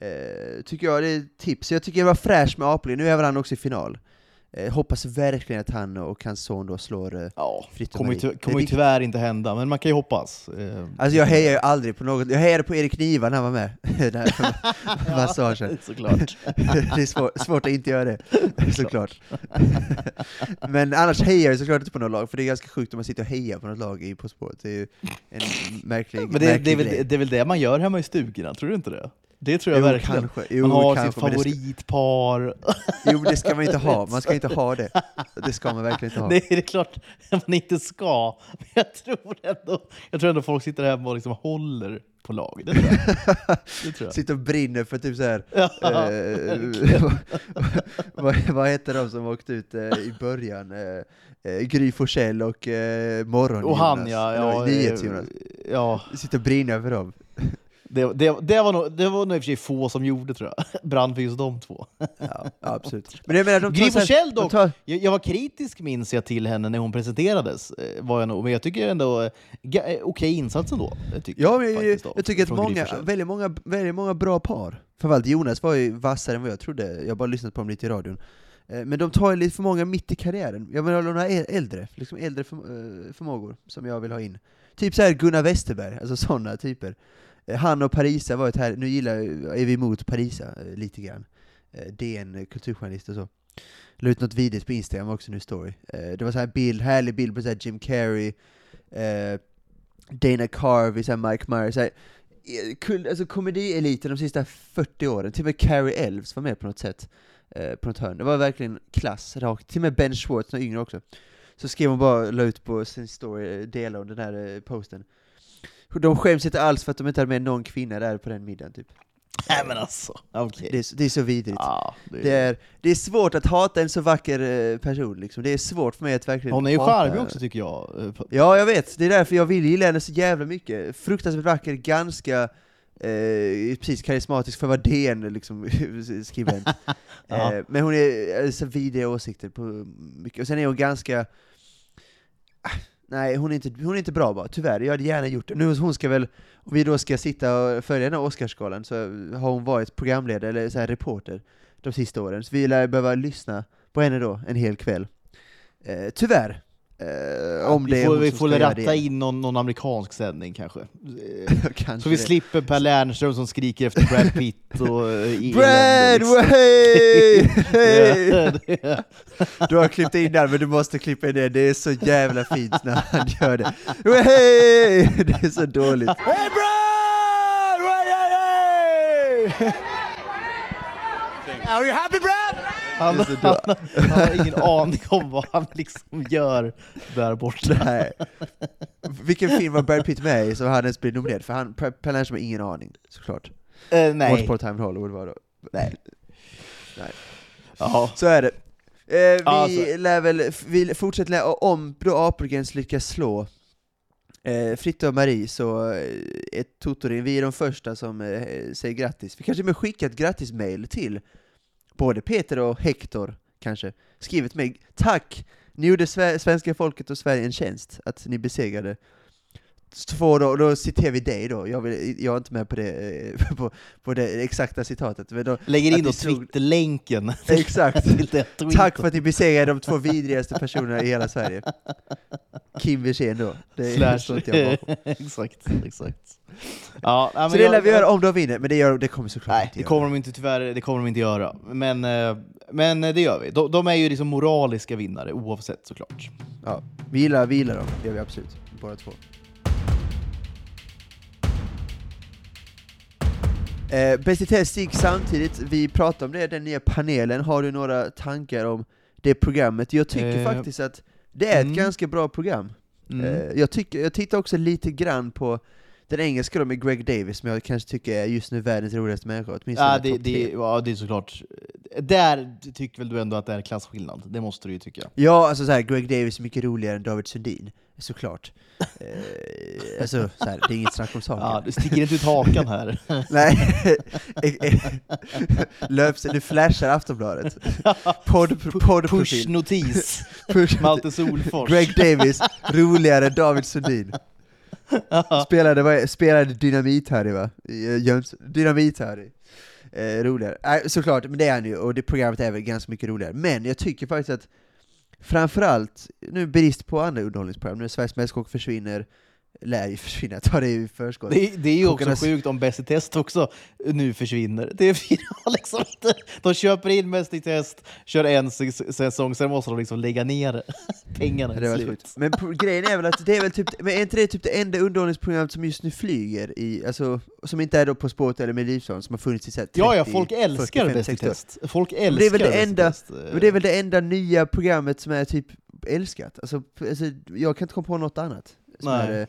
Eh, tycker jag det är ett tips. Jag tycker det var fräscht med Apelgren, nu är väl han också i final. Eh, hoppas verkligen att han och hans son då slår eh, Ja, Fritt och kommer ju, Marie. ty- Det kommer ju tyvärr inte hända, men man kan ju hoppas. Eh, Alltså jag hejar ju aldrig på något, jag hejade på Erik Niva när han var med, där för massa år sedan. Såklart. det är svår, svårt att inte göra det, såklart. Men annars hejar jag såklart inte på något lag, för det är ganska sjukt om man sitter och hejar på något lag i På spåret. Det är ju en märklig, Men det, det, är märklig väl, det är väl det man gör hemma i stugorna, tror du inte det? Det tror jag Jo, verkligen. kanske. Jo, man har kanske, sitt det ska- favoritpar. Jo, det ska man inte ha, man ska inte ha det. Det ska man verkligen inte ha. Det är klart man inte ska. Men jag tror ändå, jag tror ändå folk sitter hemma och liksom håller på lag. Det tror jag. Det tror jag. Sitter och brinner för typ såhär, Ja, eh, vad, vad heter de som åkte ut eh, i början? Eh, eh, Gry Forssell och eh, Morgon och han ja, ja, NyhetsJonas. ja Sitter och brinner för dem. Det, det, det, var nog, det var nog i och för sig få som gjorde tror jag. Brann för just de två. Ja, absolut. Men jag menar, de Gry Forssell dock, tar- jag, jag var kritisk minns jag till henne när hon presenterades, eh, var jag nog, men jag tycker ändå eh, eh, okej insats ändå. Jag tycker, Ja, jag, jag, jag tycker att många, väldigt många, väldigt många bra par. Framförallt Jonas var ju vassare än vad jag trodde, jag har bara lyssnat på dem lite i radion. Eh, Men de tar ju lite för många mitt i karriären. Jag vill ha några äldre, liksom äldre förm eh, förmågor som jag vill ha in. Typ så här Gunnar Westerberg, alltså sådana typer. Eh, han och Parisa var ett här, nu gillar, är vi emot Parisa eh, lite grann. Eh, DN, kulturjournalist och så. La ut något videos på Instagram också nu, story. Det var så här bild, härlig bild på så här Jim Carrey, Dana Carvey, så här Mike Myers, så här, kul, alltså komedieliten de sista 40 åren, till och med Carrie Elves var med på något sätt, eh, på något hörn. Det var verkligen klass, rakt. Till och med Ben Schwartz, någon yngre också. Så skrev hon bara, la ut på sin story, delade dela den här eh, posten. De skäms inte alls för att de inte hade med någon kvinna där på den middagen typ. Nej men alltså, okej. Det, är, det är så vidrigt. Ja, det Det är, det är svårt att hata en så vacker eh, person liksom. Det är svårt för mig att verkligen Hon är ju charmig också tycker jag. Eh, Ja, jag vet. Det är därför jag vill gilla henne så jävla mycket. Fruktansvärt vacker, ganska eh, precis karismatisk för att vara DN liksom, skribent. Ja. eh, men hon är eh, så vidriga åsikter på mycket. Och sen är hon ganska... Nej, hon är, inte, hon är inte bra bara, tyvärr. Jag hade gärna gjort det. Nu hon ska väl, om vi då ska sitta och följa den här Oscarsgalan, så har hon varit programledare, eller så här reporter, de sista åren. Så vi lär behöva lyssna på henne då, en hel kväll. Eh, tyvärr. Eh, om vi får, vi får ratta det. in någon, någon amerikansk sändning kanske. Eh, Kanske Så vi det. slipper Per Lernström som skriker efter Brad Pitt och eh, Brad, liksom. way, det- Du har klippt in där men du måste klippa in det, det är så jävla fint när han gör det. Det är så dåligt. Hey Brad! Way, hey, hey! Are you happy Brad? Han, är han, han har ingen aning om vad han liksom gör där borta. Nej. Vilken film var Brad Pitt med i som han ens blev nominerad för? Han, Lernström har ingen aning, såklart. Eh, Once nej. upon a time Hollywood var det. Nej, Ja. så är det. Eh, vi Alltså. lär väl, vi fortsätter lä- och om då Apelgrens lyckas slå eh, Fritte och Marie så eh, ett Totorin, vi är de första som eh, säger grattis. Vi kanske med skicka ett grattismail till både Peter och Hector, kanske. Skrivit mig, tack! Ni gjorde sve- svenska folket och Sverige en tjänst, att ni besegrade Två då, då citerar vi dig då, jag, vill, jag är inte med på det, eh, på, på det exakta citatet, men då, Lägger in då Twitterlänken. Exakt. tweeten. Tack för att ni besegrade de två vidrigaste personerna i hela Sverige. Kim Wirsén då, det Slash. inte jag exakt, exakt. Ja, Så det lär vi göra om de vinner, men det, gör, det kommer såklart Nej, inte det göra. kommer de inte tyvärr det kommer de inte göra. Men, eh, men eh, det gör vi. De, de är ju liksom moraliska vinnare oavsett såklart. Ja, vi gillar, vi gillar dem, det gör vi absolut, båda två. Eh, Bäst i test gick samtidigt, vi pratade om det, den nya panelen, har du några tankar om det programmet? Jag tycker Eh, faktiskt att det är ett mm. ganska bra program. Mm. Eh, jag, tycker, jag tittar också lite grann på den engelska då med Greg Davis, som jag kanske tycker är just nu världens roligaste människa, åtminstone ja, det, det, ja, det är såklart. Där tycker väl du ändå att det är klasskillnad? Det måste du ju tycka. Ja, alltså så här, Greg Davis är mycket roligare än David Sundin, såklart. Eh, alltså, så här, det är inget snack om saken. Ja, du sticker inte ut hakan här. Nej, Löps, du flashar Aftonbladet. Podd, poddprofil. Push-notis. Push. Malte Solfors. Greg Davis, roligare än David Sundin. Spelade, vad- spelade Dynamit-Harry va? Eh, Jöns- Dynamit-Harry. Eh, roligare. Nej, såklart, men det är han ju, och det programmet är väl ganska mycket roligare. Men jag tycker faktiskt att framförallt, nu brist på andra underhållningsprogram, när Sveriges Mästerkock försvinner, lär ju försvinna, tar det i förskott. Det, det är ju också Kokarnas- sjukt om Bäst i test också nu försvinner. Det är fyra liksom inte. De köper in Bäst i test, kör en säs- säsong, sen måste de liksom lägga ner pengarna det var slut. Men grejen är väl att det är väl typ, men är inte det typ det enda underhållningsprogrammet som just nu flyger i, alltså, som inte är då På spåret eller Melodifestivalen, som har funnits i så här 30, Ja, ja, folk älskar 45, Bäst i 60 år. test. Folk det är älskar väl det enda- det är väl det enda nya programmet som är typ älskat, alltså, alltså jag kan inte komma på något annat. Som Nej. är, eh,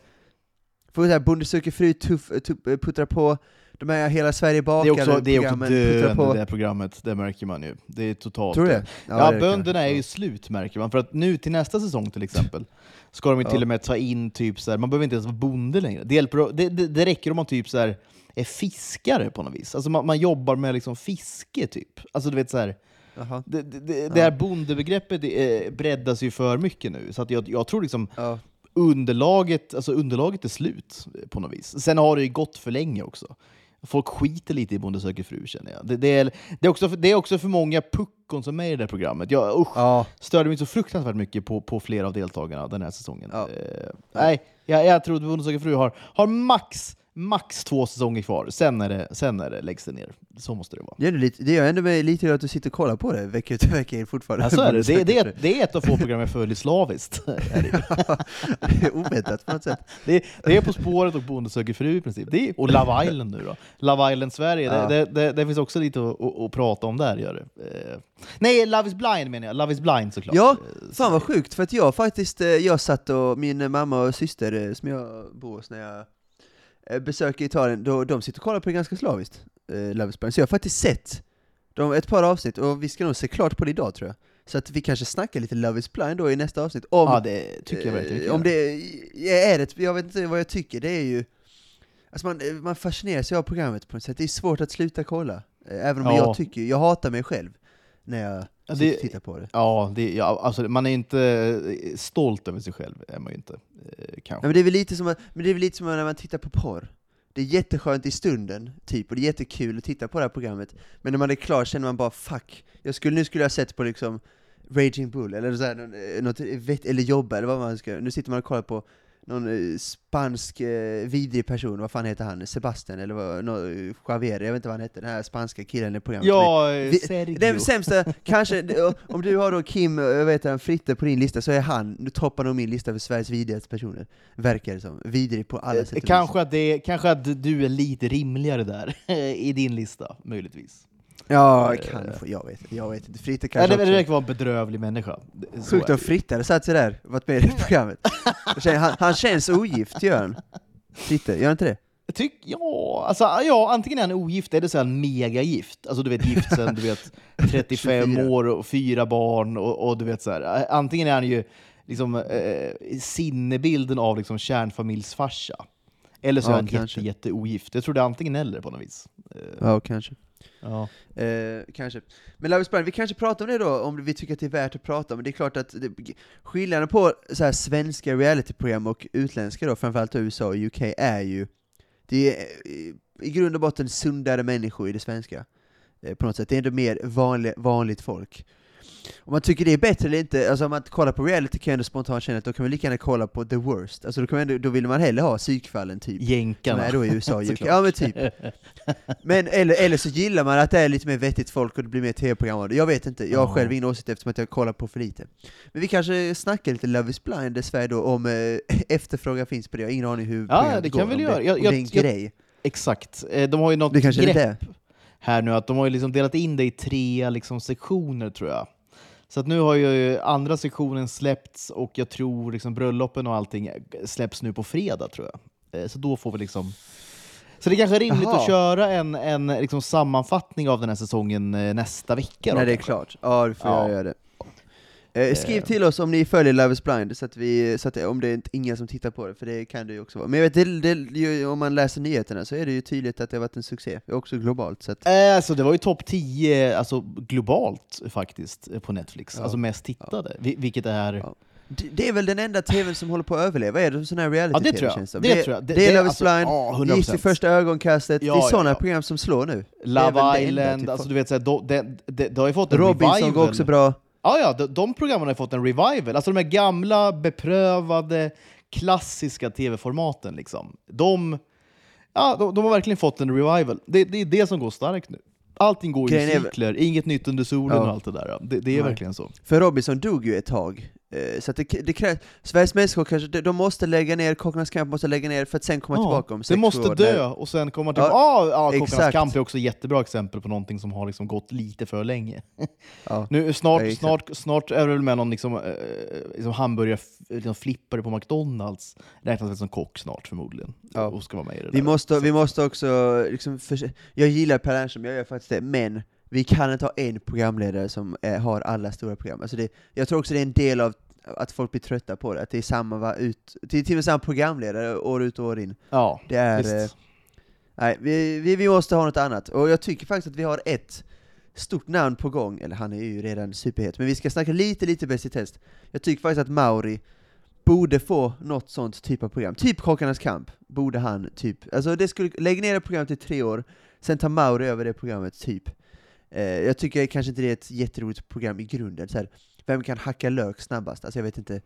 för så här, Bonde söker fru, tuff, tuff, puttrar på, de här Hela Sverige Det bakar är också, det är också döende på. det här programmet, det märker man ju. Det är totalt Tror du det? Ja, det det bönderna är ju slut märker man, för att nu till nästa säsong till exempel ska de ju Ja. till och med ta in typ så här, man behöver inte ens vara bonde längre. Det, hjälper, det, det, det räcker om man typ så här är fiskare på något vis. Alltså man, man jobbar med liksom fiske typ. Alltså du vet så här, Jaha. det, det, det, det här bondebegreppet det, eh, breddas ju för mycket nu, så att jag, jag tror liksom Ja. Underlaget, alltså underlaget är slut på något vis. Sen har det ju gått för länge också. Folk skiter lite i Bonde söker fru känner jag. Det, det, är, det, är också, för- det är också för många puckon som är med i det här programmet. Jag usch, Ja, störde mig så fruktansvärt mycket på, på flera av deltagarna den här säsongen. Ja. Eh, nej, jag, jag tror att Bonde söker fru har, har max, max två säsonger kvar. Sen, är det, sen är det, läggs det ner. Så måste det vara. det är lite, det är ändå med lite att du sitter och kollar på det vecka ut och vecka in fortfarande. Ja, så är det. Det, det, är, det är ett av få program jag följer slaviskt. det är oväntat på något sätt. Det, det är På spåret och Bonde söker fru i princip. Det är, och Love Island nu då. Love Island Sverige, Ja. det, det, det, finns också lite att, att, att prata om där. Gör det. Eh, nej, Love is blind menar jag. Love is blind såklart. Ja, Eh, Fan vad sjukt, för att jag faktiskt, eh, jag satt och min mamma och syster eh, som jag bor hos när jag besöker Italien, då, de sitter och kollar på det ganska slaviskt, eh, Love is blind. Så jag har faktiskt sett de, ett par avsnitt, och vi ska nog se klart på det idag tror jag. Så att vi kanske snackar lite Love is blind då i nästa avsnitt, om, Ja, det tycker jag verkligen. eh, om det är ett, jag vet inte vad jag tycker, det är ju Alltså man, man fascineras ju av programmet på något sätt, det är svårt att sluta kolla. Eh, Även om Ja. jag tycker, jag hatar mig själv när jag Ja, det- tittar på det. Ja, det, ja alltså, man är inte eh, stolt över sig själv, är man inte. Eh, Ja, kanske. men det är väl lite som, men det är väl lite som när man tittar på porr. Det är jätteskönt i stunden, typ, och det är jättekul att titta på det här programmet, men när man är klar känner man bara 'fuck' jag skulle, Nu skulle jag ha sett på liksom Raging Bull, eller så här, eh, något, eller jobba, eller vad man ska, nu sitter man och kollar på någon eh, spansk eh, vidrig person, vad fan heter han? Sebastian, eller vad, no, eh, Javier, jag vet inte vad han heter, den här spanska killen i programmet. Ja, eh, Vi- Sergio. Den sämsta, kanske, om du har då Kim, jag vet inte, Fritte på din lista, så är han, nu toppar nog min lista för Sveriges vidrigaste personer, verkar det som. Vidrig på alla sätt och vis. kanske, att det, kanske att du är lite rimligare där, i din lista, möjligtvis. Ja, Eh, kanske, jag vet, jag vet inte. Fritte kanske det, det också. verkar vara en bedrövlig människa. Det- så Sjukt om det. Fritte hade satt sig där, varit med i det programmet. Han, han känns ogift, gör han? Fritte, gör han inte det? Tyck, ja, alltså, ja, antingen är han ogift eller så är han megagift. Alltså du vet gift sen du vet 35 24. år och fyra barn och, och du vet så här. Antingen är han ju liksom eh, sinnebilden av liksom kärnfamiljsfarsa. Eller så Ja, är han kanske. jätte, jätte ogift. Jag tror det är antingen eller på något vis. Eh, Ja, kanske ja. Eh, kanske. Men Love is blind, vi kanske pratar om det då, om vi tycker att det är värt att prata om. Men det är klart att det, skillnaden på så här, svenska realityprogram och utländska då, framförallt USA och UK, är ju det är eh, i grund och botten sundare människor i det svenska. Eh, på något sätt. Det är ändå mer vanlig, vanligt folk. Om man tycker det är bättre eller inte, alltså om man kollar på reality kan jag ändå spontant känna att då kan man lika gärna kolla på the worst. Alltså då, kan man ändå, då vill man hellre ha psykfallen typ. Som Jänkarna. är då i USA. Ja men typ. Men eller, eller så gillar man att det är lite mer vettigt folk och det blir mer tv-program. Jag vet inte, jag har själv ingen åsikt eftersom att jag kollar på för lite. Men vi kanske snackar lite Love is blind i Sverige då, om eh, efterfrågan finns på det. Jag har ingen aning hur Ja, det går, kan väl göra. Det, Jag- om jag- det är en jag- grej. Exakt. Eh, De har ju något Det kanske är grepp det. här nu, att de har ju liksom delat in det i tre liksom sektioner tror jag. Så att nu har ju andra sektionen släppts och jag tror liksom bröllopen och allting släpps nu på fredag tror jag. Eh, Så då får vi liksom... Så det kanske är rimligt Jaha. att köra en, en liksom sammanfattning av den här säsongen eh, nästa vecka. När det är kanske. klart. Ja, det får Ja. göra det. Eh, skriv till oss om ni följer Love is blind, så att vi, så att det, om det är ingen som tittar på det, för det kan det ju också vara. Men jag vet, det, det, om man läser nyheterna så är det ju tydligt att det har varit en succé, också globalt. Så att, Eh, Alltså det var ju topp 10 alltså, globalt faktiskt eh, på Netflix, Ja. alltså mest tittade, vi- vilket är... Ja. det, det är väl den enda tvn som håller på att överleva, är det sån här Ja, reality-tv det känns Det, som? det, tror jag. det är Love is alltså, blind, ja, Gift 100%. första ögonkastet, Ja, det är ja, sådana ja. program som slår nu. Det Love det Island, typ. alltså du vet, så här, de, de, de, de har ju fått en Robinson revival. går också bra. Ja, ja, de, de programmen har fått en revival. Alltså de här gamla, beprövade, klassiska tv-formaten. Liksom. De, ja, de, de har verkligen fått en revival. Det, det är det som går starkt nu. Allting går Grejen i är cykler, inget nytt under solen Ja. och allt det där. Det, det är Nej. verkligen så. För Robinson dog ju ett tag, så att det, det krävs, Sveriges Mästerskap kanske, de, de måste lägga ner, Kockarnas Kamp måste lägga ner för att sen komma tillbaka om det sex måste år. dö när- och sen komma tillbaka. Ja, Ja, ja, Kockarnas kamp är också ett jättebra exempel på någonting som har liksom gått lite för länge. Ja. Nu, snart, Ja, snart, snart är det väl med någon liksom, eh, liksom hamburgarflippare liksom flippare på McDonalds. Räknas väl som kock snart förmodligen. Ja. Och ska vara med i det Vi där. måste, vi måste också, liksom, för, jag gillar Per Lernström, jag gör faktiskt det, men vi kan inte ha en programledare som eh, har alla stora program. Alltså det, jag tror också det är en del av att folk blir trötta på det, att det är samma, ut, det är till och med samma programledare år ut och år in. Ja, Det är... visst. Eh, nej, vi, vi, vi måste ha något annat, och jag tycker faktiskt att vi har ett stort namn på gång, eller han är ju redan superhet, men vi ska snacka lite, lite Bäst i test. Jag tycker faktiskt att Mauri borde få något sånt typ av program. Typ Kockarnas kamp, borde han typ, alltså det skulle, lägg ner det programmet i tre år, sen tar Mauri över det programmet, typ. Eh, jag tycker kanske inte det är ett jätteroligt program i grunden, så här, vem kan hacka lök snabbast? Alltså jag vet inte,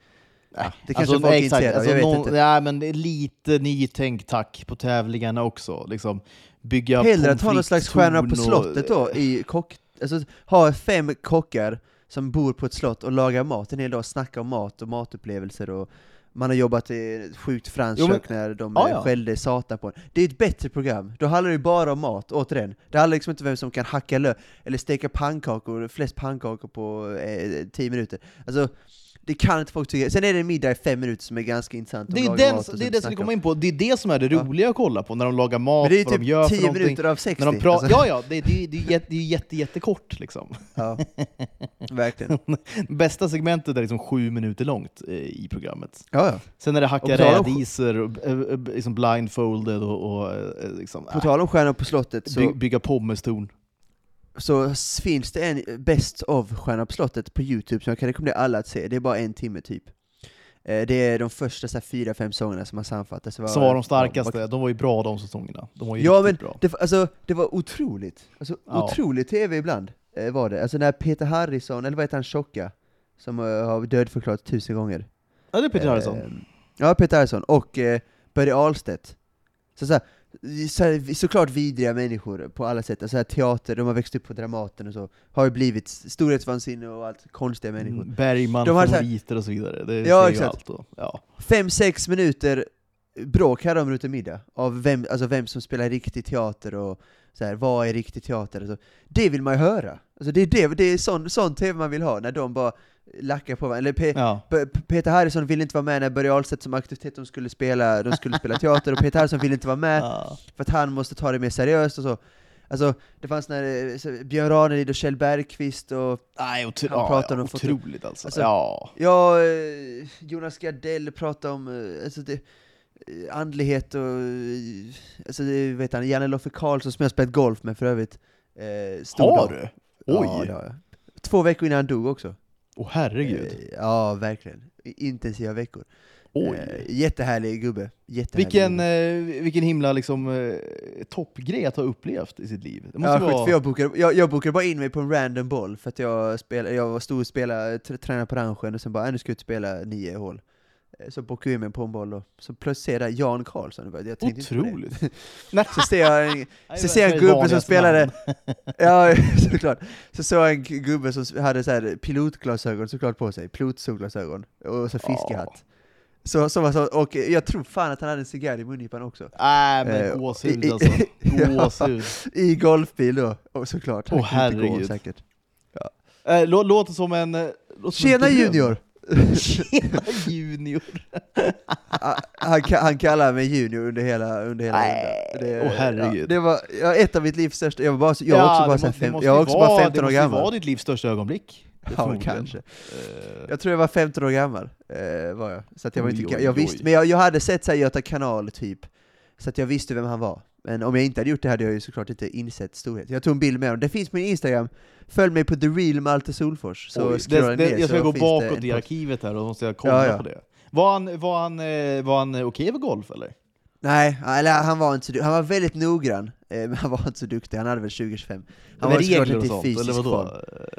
ja, det kanske alltså, folk är intresserade alltså, jag vet inte. Ja, men det är lite nytänk tack på tävlingarna också. Liksom, bygga Hellre att ha någon slags stjärna på slottet då, i kock... Alltså ha fem kockar som bor på ett slott och lagar mat en hel dag, snackar om mat och matupplevelser och man har jobbat i ett sjukt franskt kök när de Ja, ja, skällde satan på en. Det är ett bättre program, då handlar det ju bara om mat, återigen. Det handlar liksom inte om vem som kan hacka lök, eller steka pannkakor, flest pannkakor på eh, tio minuter. Alltså, det kan inte folk tycka. Sen är det en middag i fem minuter som är ganska intressant. De Det är, den, det är det som vi kommer om. in på, det är det som är det roliga att kolla på, när de lagar mat, Men det är vad de gör typ för 10 någonting. minuter av 60. När de alltså. ja, ja, det, det, det, är jätte, det är jätte, jättekort liksom. ja. Verkligen. Bästa segmentet är liksom sju minuter långt eh, i programmet. Ja, ja. Sen är det hacka rädisor, och, eh, eh, liksom blindfolded och, och liksom, På tal om Stjärnan på slottet så, by, bygga pommestorn. Så finns det en Best of Stjärnan på slottet på Youtube som jag kan rekommendera alla att se, det är bara en timme typ. Eh, Det är de första så här, fyra, fem säsongerna som man sammanfattar. Så Som var de starkaste, de var ju bra de säsongerna. De var ju Ja men bra. det, alltså, det var otroligt, alltså, Ja. otrolig tv ibland eh, var det. Alltså när Peter Harrison, eller vad heter han, tjocka? Som eh, har dödförklarat tusen gånger. Ja, det är Peter Harrison. Ja, Peter Harrison, och eh, Börje Ahlstedt. Så, så, här, så här, såklart vidriga människor på alla sätt, alltså, här, teater, de har växt upp på Dramaten och så, har ju blivit storhetsvansinne och allt, konstiga människor. Mm, Bergman, De har favoriter och så vidare. Det Ja, säger ju allt. Och, ja. Fem, sex minuter bråk hade de runt en middag, av vem, alltså vem som spelar riktig teater och så här, vad är riktig teater? Alltså, det vill man ju höra. Alltså, det är, det, det är sån, sån tv man vill ha, när de bara lackar på varandra. Eller Pe- Ja. Peter Harrison ville inte vara med när Börje Ahlstedt som aktivitet de skulle spela, de skulle spela teater, och Peter Harrison ville inte vara med Ja. för att han måste ta det mer seriöst och så. Alltså, det fanns när Björn Ranelid och Kjell Bergqvist och Nej, otro Han ja, pratar ja, om otroligt alltså. Alltså, ja. Ja, eh, Jonas Gardell pratade om eh, alltså det, andlighet och, eh, alltså vet han, Janne Loffe Karlsson som jag spelat golf med för övrigt. Eh, stor Har du? Ja, Oj! det har jag. Två veckor innan han dog också. Åh herregud. Eh, ja, verkligen. Intensiva veckor. Oj. Eh, jättehärlig gubbe. Jättehärlig Vilken, gubbe. eh, vilken himla liksom, eh, toppgrej att ha upplevt i sitt liv. Det måste Ja, vara... för jag, bokade, jag, jag bokade bara in mig på en random boll för att jag, spel, jag var stor och spelade, tr- tränade på ranchen och sen bara, "Äh, nu ska jag ut och spela nio hål. Eh, Så bokade jag in mig på en boll och så plötsligt ser jag Jan Karlsson, jag tänkte inte på det. Otroligt. Nej, Så ser jag en, så ser jag en gubbe som spelade, ja såklart, så såg jag en gubbe som hade så här pilotglasögon såklart på sig, pilotsolglasögon, och så fiskehatt. Så, så var så, och jag tror fan att han hade en cigarr i mungipan också. Nej Eh, men gåshud i- i- alltså. Ja. Gåshud. I golfbil då, och såklart. Åh, kunde inte gå, herregud. säkert. Eh, lå- låter som en... eh, låter som en Tjena junior! Tjena junior! Han, han kallar mig junior under hela, under hela Nej, rundan. åh, herregud. Ja, det var ja, ett av mitt livs största, jag var, bara, jag var också bara, det måste- det fem, måste jag var också vara- bara 15 år Det måste ju gammal. vara ditt livs största ögonblick. Ja, kanske. Eh, Jag tror jag var 15 år gammal, eh, var jag. Så att jag var Oj, inte, oj, jag oj. visste, men jag, jag hade sett så här Göta kanal typ, så att jag visste vem han var. Men om jag inte hade gjort det hade jag ju såklart inte insett storhet. Jag tog en bild med honom, det finns på min Instagram, följ mig på the real Malte Solfors, så Oj, det, det, ner jag ska så gå bakåt i arkivet här och måste jag kolla Ja, ja. på det. Var han, var han, eh, var han eh, okej för golf eller? Nej, eller han var inte så han var väldigt noggrann, eh, men han var inte så duktig, han hade väl 20-25. Han Med var såklart inte sånt, eller vadå? form.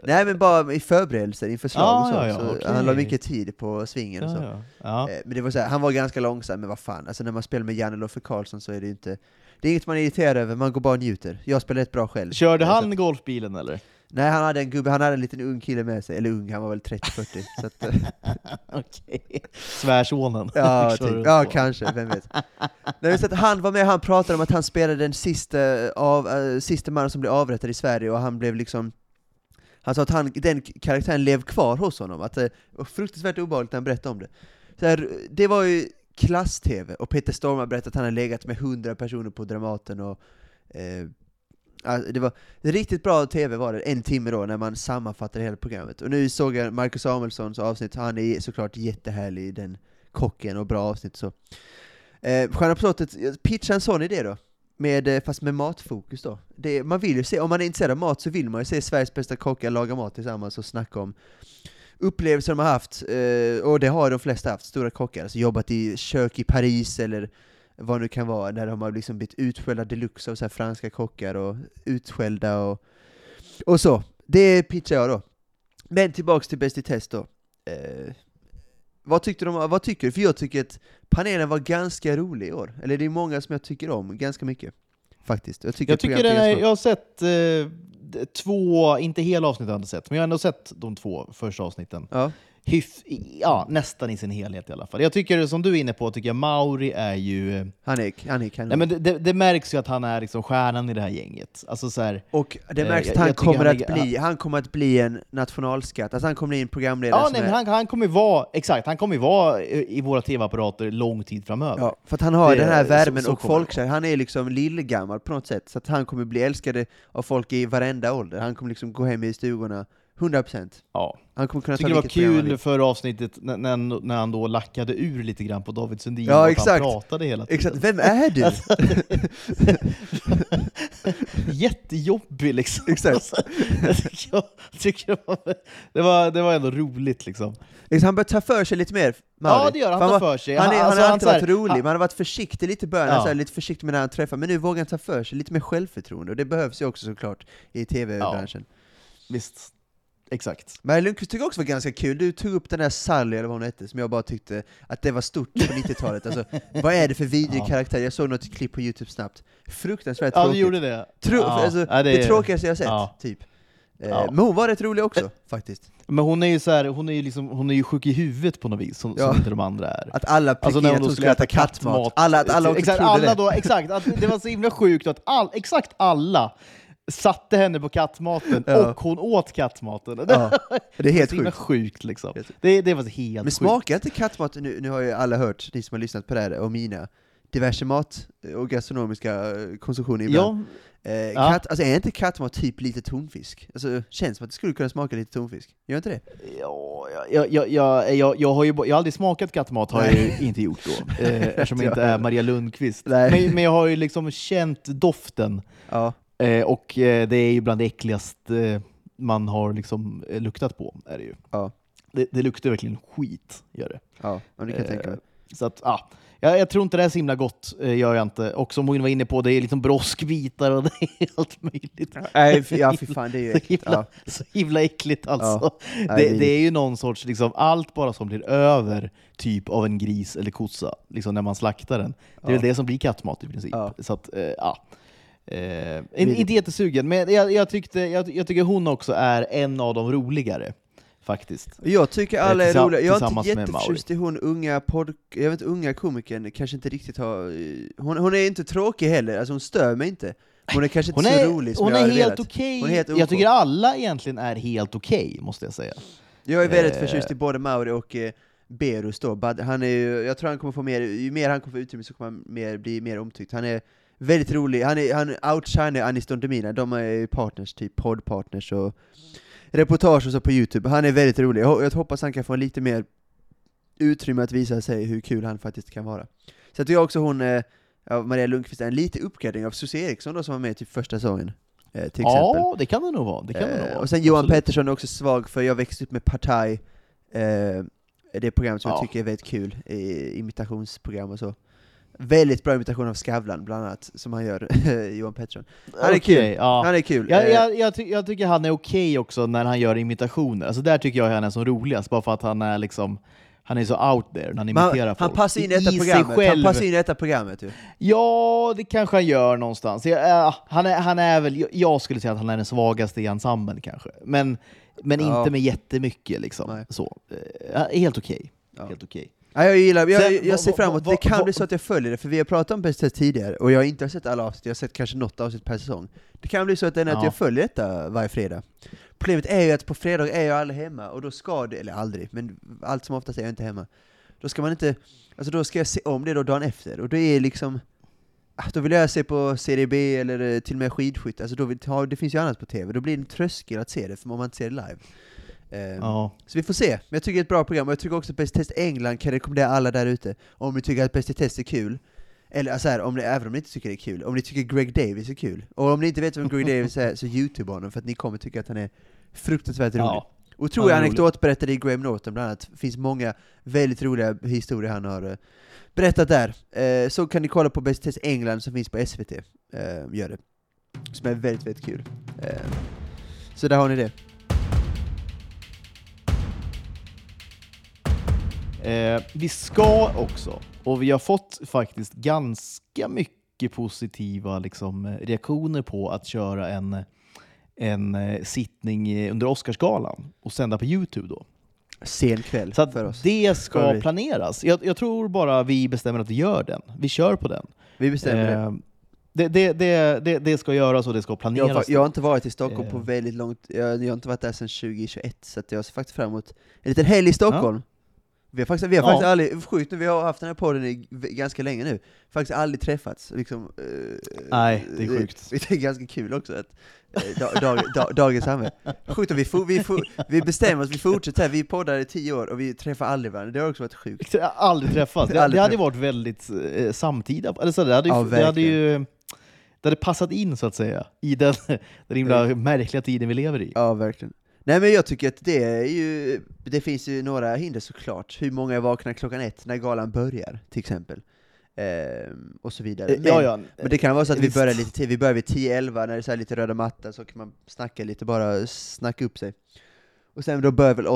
Nej men bara i förberedelser inför slag Ah, och så, ja, ja, så okej. han la mycket tid på svingen och så. Ja, Men det var så här, han var ganska långsam, men vad fan, alltså när man spelar med Janne Loffe Karlsson så är det ju inte Det är inget man är irriterad över, man går bara och njuter. Jag spelar rätt bra själv. Körde Eh, så han golfbilen eller? Nej, han hade en gubbe, han hade en liten ung kille med sig, eller ung, han var väl 30-40. så att, eh, Okej. Svärsonen. ja, typ, ja kanske, vem vet. Nej, så att han var med, han pratade om att han spelade den sista, av, äh, sista mannen som blev avrättad i Sverige, och han blev liksom han sa att han, den karaktären lev kvar hos honom, att det var fruktansvärt obehagligt när han berättade om det. Så här, det var ju klass-tv, och Peter Storm har berättat att han har legat med hundra personer på Dramaten och eh, Alltså, det var riktigt bra tv var det, en timme då, när man sammanfattade hela programmet. Och nu såg jag Marcus Samuelssons avsnitt, han är såklart jättehärlig, den kocken, och bra avsnitt så. Eh, Stjärnan på slottet, pitcha en sån idé då, med, eh, fast med matfokus då. Det, man vill ju se, om man är intresserad av mat så vill man ju se Sveriges bästa kockar laga mat tillsammans och snacka om upplevelser de har haft, eh, och det har de flesta haft, stora kockar, alltså jobbat i kök i Paris eller vad det nu kan vara, där de har liksom blivit utskällda deluxe av så här franska kockar och utskällda och, och så. Det pitchar jag då. Men tillbaks till Bäst i test då. Eh, vad, tyckte de, vad tycker du? För jag tycker att panelen var ganska rolig i år. Eller det är många som jag tycker om ganska mycket. Faktiskt. Jag tycker, Jag tycker den är, jag har sett eh, två, inte hela avsnitt har jag inte sett, men jag har ändå sett de två första avsnitten. Ja. Hyf, ja, nästan i sin helhet i alla fall. Jag tycker, som du är inne på, tycker jag Mauri är ju... eh, Han är, han är. Nej, men det, det, det märks ju att han är liksom stjärnan i det här gänget. Alltså så här, Och det Eh, märks jag- att han jag tycker kommer, han att bli, han kommer att bli en nationalskatt, alltså han kommer bli en programledare ja, nej, är, han, han kommer vara, exakt, han kommer vara i i våra tv-apparater lång tid framöver. Ja, för att han har Det- den här värmen så och folkkär, han är liksom lillgammal på något sätt, så att han kommer bli älskad av folk i varenda ålder. Han kommer liksom gå hem i stugorna, 100%. Ja. Han kommer kunna Jag tycker det var kul förra avsnittet när, när, när han då lackade ur lite grann på David Sundin, Ja, och exakt. han pratade hela tiden. Exakt, vem är du? Jättejobbig liksom. Exakt. Alltså, jag tycker, det, var, det, var, det var ändå roligt liksom. Liksom, han börjar ta för sig lite mer, Mauri. Ja det gör han, han tar för sig. Han, är, han alltså, har alltid varit rolig, han- men han har varit försiktig lite i början, Ja. här, lite försiktig med när han träffar, men nu vågar han ta för sig, lite mer självförtroende, och det behövs ju också såklart i tv-branschen. Visst, exakt. Men Lundqvist tycker jag också var ganska kul, du tog upp den där Sally eller vad hon hette, som jag bara tyckte att det var stort på 90-talet. Alltså, vad är det för vidrig Ja. karaktär? Jag såg något klipp på youtube snabbt. Fruktansvärt Ja tråkigt. du gjorde det. Tro, ja, alltså, ja, det, tråkigaste jag sett, ja. typ. Eh, Ja. Men hon var rätt rolig också, faktiskt. Men hon är ju så här, hon är ju liksom, hon är ju sjuk i huvudet på något vis, som, Ja. som inte de andra är. Att alla Alltså när att hon skulle äta kattmat. Alla, att alla också exakt, trodde alla det. då, exakt, att det var så himla sjukt att all, exakt alla satte henne på kattmaten Ja. och hon åt kattmaten. Ja, det är helt så himla sjukt. sjukt liksom. Det, det var så helt Men sjukt. smakar inte kattmat, nu, nu har ju alla hört, ni som har lyssnat på det här, och mina, diverse mat och gastronomiska eh, konsumtioner ibland. Ja, Eh, Ja. katt, alltså är inte kattmat typ lite tonfisk? Alltså känns som att det skulle kunna smaka lite tonfisk, gör inte det? ja, jag, jag, jag, jag, jag, har ju, jag har aldrig smakat kattmat, har jag ju inte gjort då, eh, eftersom jag inte är Maria Lundqvist. Men, men jag har ju liksom känt doften, Ja, eh, och eh, det är ju bland det äckligaste eh, man har liksom eh, luktat på. Är det, ju. ja, Det, det luktar verkligen skit, gör det. ja, ja det kan jag tänka mig. Eh, Så att, ja. Jag, jag tror inte det är så himla gott, gör jag inte. Och som hon var inne på, det är liksom broskbitar och det är allt möjligt. Nej, ja fy fan, det är ju Så äckligt. himla, Ja. så himla äckligt alltså. Nej, det, det är- ju någon sorts, liksom, allt bara som blir över typ av en gris eller kossa, liksom när man slaktar den. Det är Ja. väl det som blir kattmat i princip. Ja. Så att, eh, ja. Eh, inte jättesugen, men jag, jag, tyckte, jag, jag tycker hon också är en av de roligare, faktiskt. Jag tycker alla är roliga, jag är inte jätteförtjust i hon unga podd... Jag vet unga komikern kanske inte riktigt har... eh, Hon, hon är inte tråkig heller, alltså hon stör mig inte. Hon är kanske Hon inte är, så rolig som hon jag är helt okej. Hon är helt. Jag tycker alla egentligen är helt okej, måste jag säga. Jag är väldigt Eh. förtjust i både Mauri och eh, Berus då, han är ju, jag tror han kommer få mer, ju mer han kommer få utrymme så kommer han mer, bli mer omtyckt. Han är väldigt rolig, han, är, han outshinar Anis Don Demina, de är ju partners, typ poddpartners och reportage och så på youtube. Han är väldigt rolig, jag, ho- jag hoppas han kan få lite mer utrymme att visa sig hur kul han faktiskt kan vara. Så jag också hon, eh, ja, Maria Lundqvist, är en lite uppgradering av Susie Eriksson då som var med typ första säsongen. Eh, till exempel. Ja, det kan det nog vara. Det kan det nog Eh, vara. och sen Johan Absolut. Pettersson är också svag för jag växte upp med Partaj, eh, det programmet som jag Ja. tycker är väldigt kul, imitationsprogram och så. Väldigt bra imitation av Skavlan bland annat, som han gör, Johan Pettersson. Han är Okej, kul. Ja. Han är kul. Jag, Eh, jag, jag, ty jag tycker han är okej också när han gör imitationer. Alltså där tycker jag han är som roligast, bara för att han är liksom han är så out there när han imiterar han, folk. han passar in i detta programmet, han passar in i detta programmet ju. Ja, det kanske han gör någonstans. Jag, äh, han, är, han är väl, jag- jag skulle säga att han är den svagaste i ensemblen kanske. Men, men Ja. inte med jättemycket liksom. Nej. Så. Eh, helt okej. Ja. Helt okej. Ja, jag gillar, jag, Sen, jag, ser fram emot, det kan bli så att jag följer det, för vi har pratat om Bäst tidigare, och jag har inte sett alla avsnitt, jag har sett kanske något avsnitt per säsong. Det kan bli så att, det är att Ja. jag följer detta varje fredag. Problemet är ju att på fredag är jag aldrig hemma, och då ska det, eller aldrig, men allt som oftast är jag inte hemma. Då ska man inte, alltså då ska jag se om det då dagen efter, och då är liksom ah, då vill jag se på Serie B eller eh, till och med skidskytte, alltså då vill, ja, det finns ju annat på TV, då blir det en tröskel att se det, för man inte ser det live. Ehm, Ja. så vi får se, men jag tycker det är ett bra program, och jag tycker också att Bäst i test England kan rekommendera alla där ute, om ni tycker att Bäst i test är kul, eller så här, om ni, även om ni inte tycker det är kul, om ni tycker Greg Davis är kul, och om ni inte vet vem Greg Davis är, så youtube honom, för att ni kommer tycka att han är fruktansvärt rolig. Ja. Otrolig Ja, roligt. anekdotberättare i Graham Norton bland annat. Det finns många väldigt roliga historier han har eh, berättat där. Eh, så kan ni kolla på Bäst i test England som finns på SVT. Eh, gör det. Som är väldigt, väldigt kul. Så där har ni det. Eh, vi ska också, och vi har fått faktiskt ganska mycket positiva liksom, reaktioner på att köra en, en eh, sittning under Oscarsgalan och sända på Youtube. Då. Sen kväll Så för oss. det Ska ska planeras. Jag, jag tror bara vi bestämmer att vi gör den. Vi kör på den. Vi bestämmer det. Eh, det, det, det, det. Det ska göras och det ska Jag, planeras. har, fa- jag har inte varit i Stockholm på Eh. väldigt långt, jag, jag har inte varit där sedan 2021, så jag ser faktiskt fram emot en liten helg i Stockholm. Vi har faktiskt, vi har Ja. faktiskt aldrig, sjukt nu, vi har haft den här podden i ganska länge nu, faktiskt aldrig träffats. Liksom, eh, Nej, det är sjukt. Det, det är ganska kul också att eh, da, dag, da, dagens samhälle. Sjukt vi, for, vi, for, vi bestämmer oss, vi fortsätter här, vi poddar i tio år och vi träffar aldrig varandra, det har också varit sjukt. Aldrig träffats. Det, Aldrig det hade varit väldigt eh, samtida. Eller så, det, hade ju, Ja, det hade ju det hade passat in så att säga i den, den himla märkliga tiden vi lever i. Ja, verkligen. Nej men jag tycker att det är ju, det finns ju några hinder såklart. Hur många är vakna klockan ett när galan börjar, till exempel. Ehm, och så vidare. Eh, Men, ja, ja. men det kan vara så att vi börjar lite tid, vi börjar vid 10-11 när det är så lite röda mattan, så kan man snacka lite, bara snacka upp sig. Och sen då börjar väl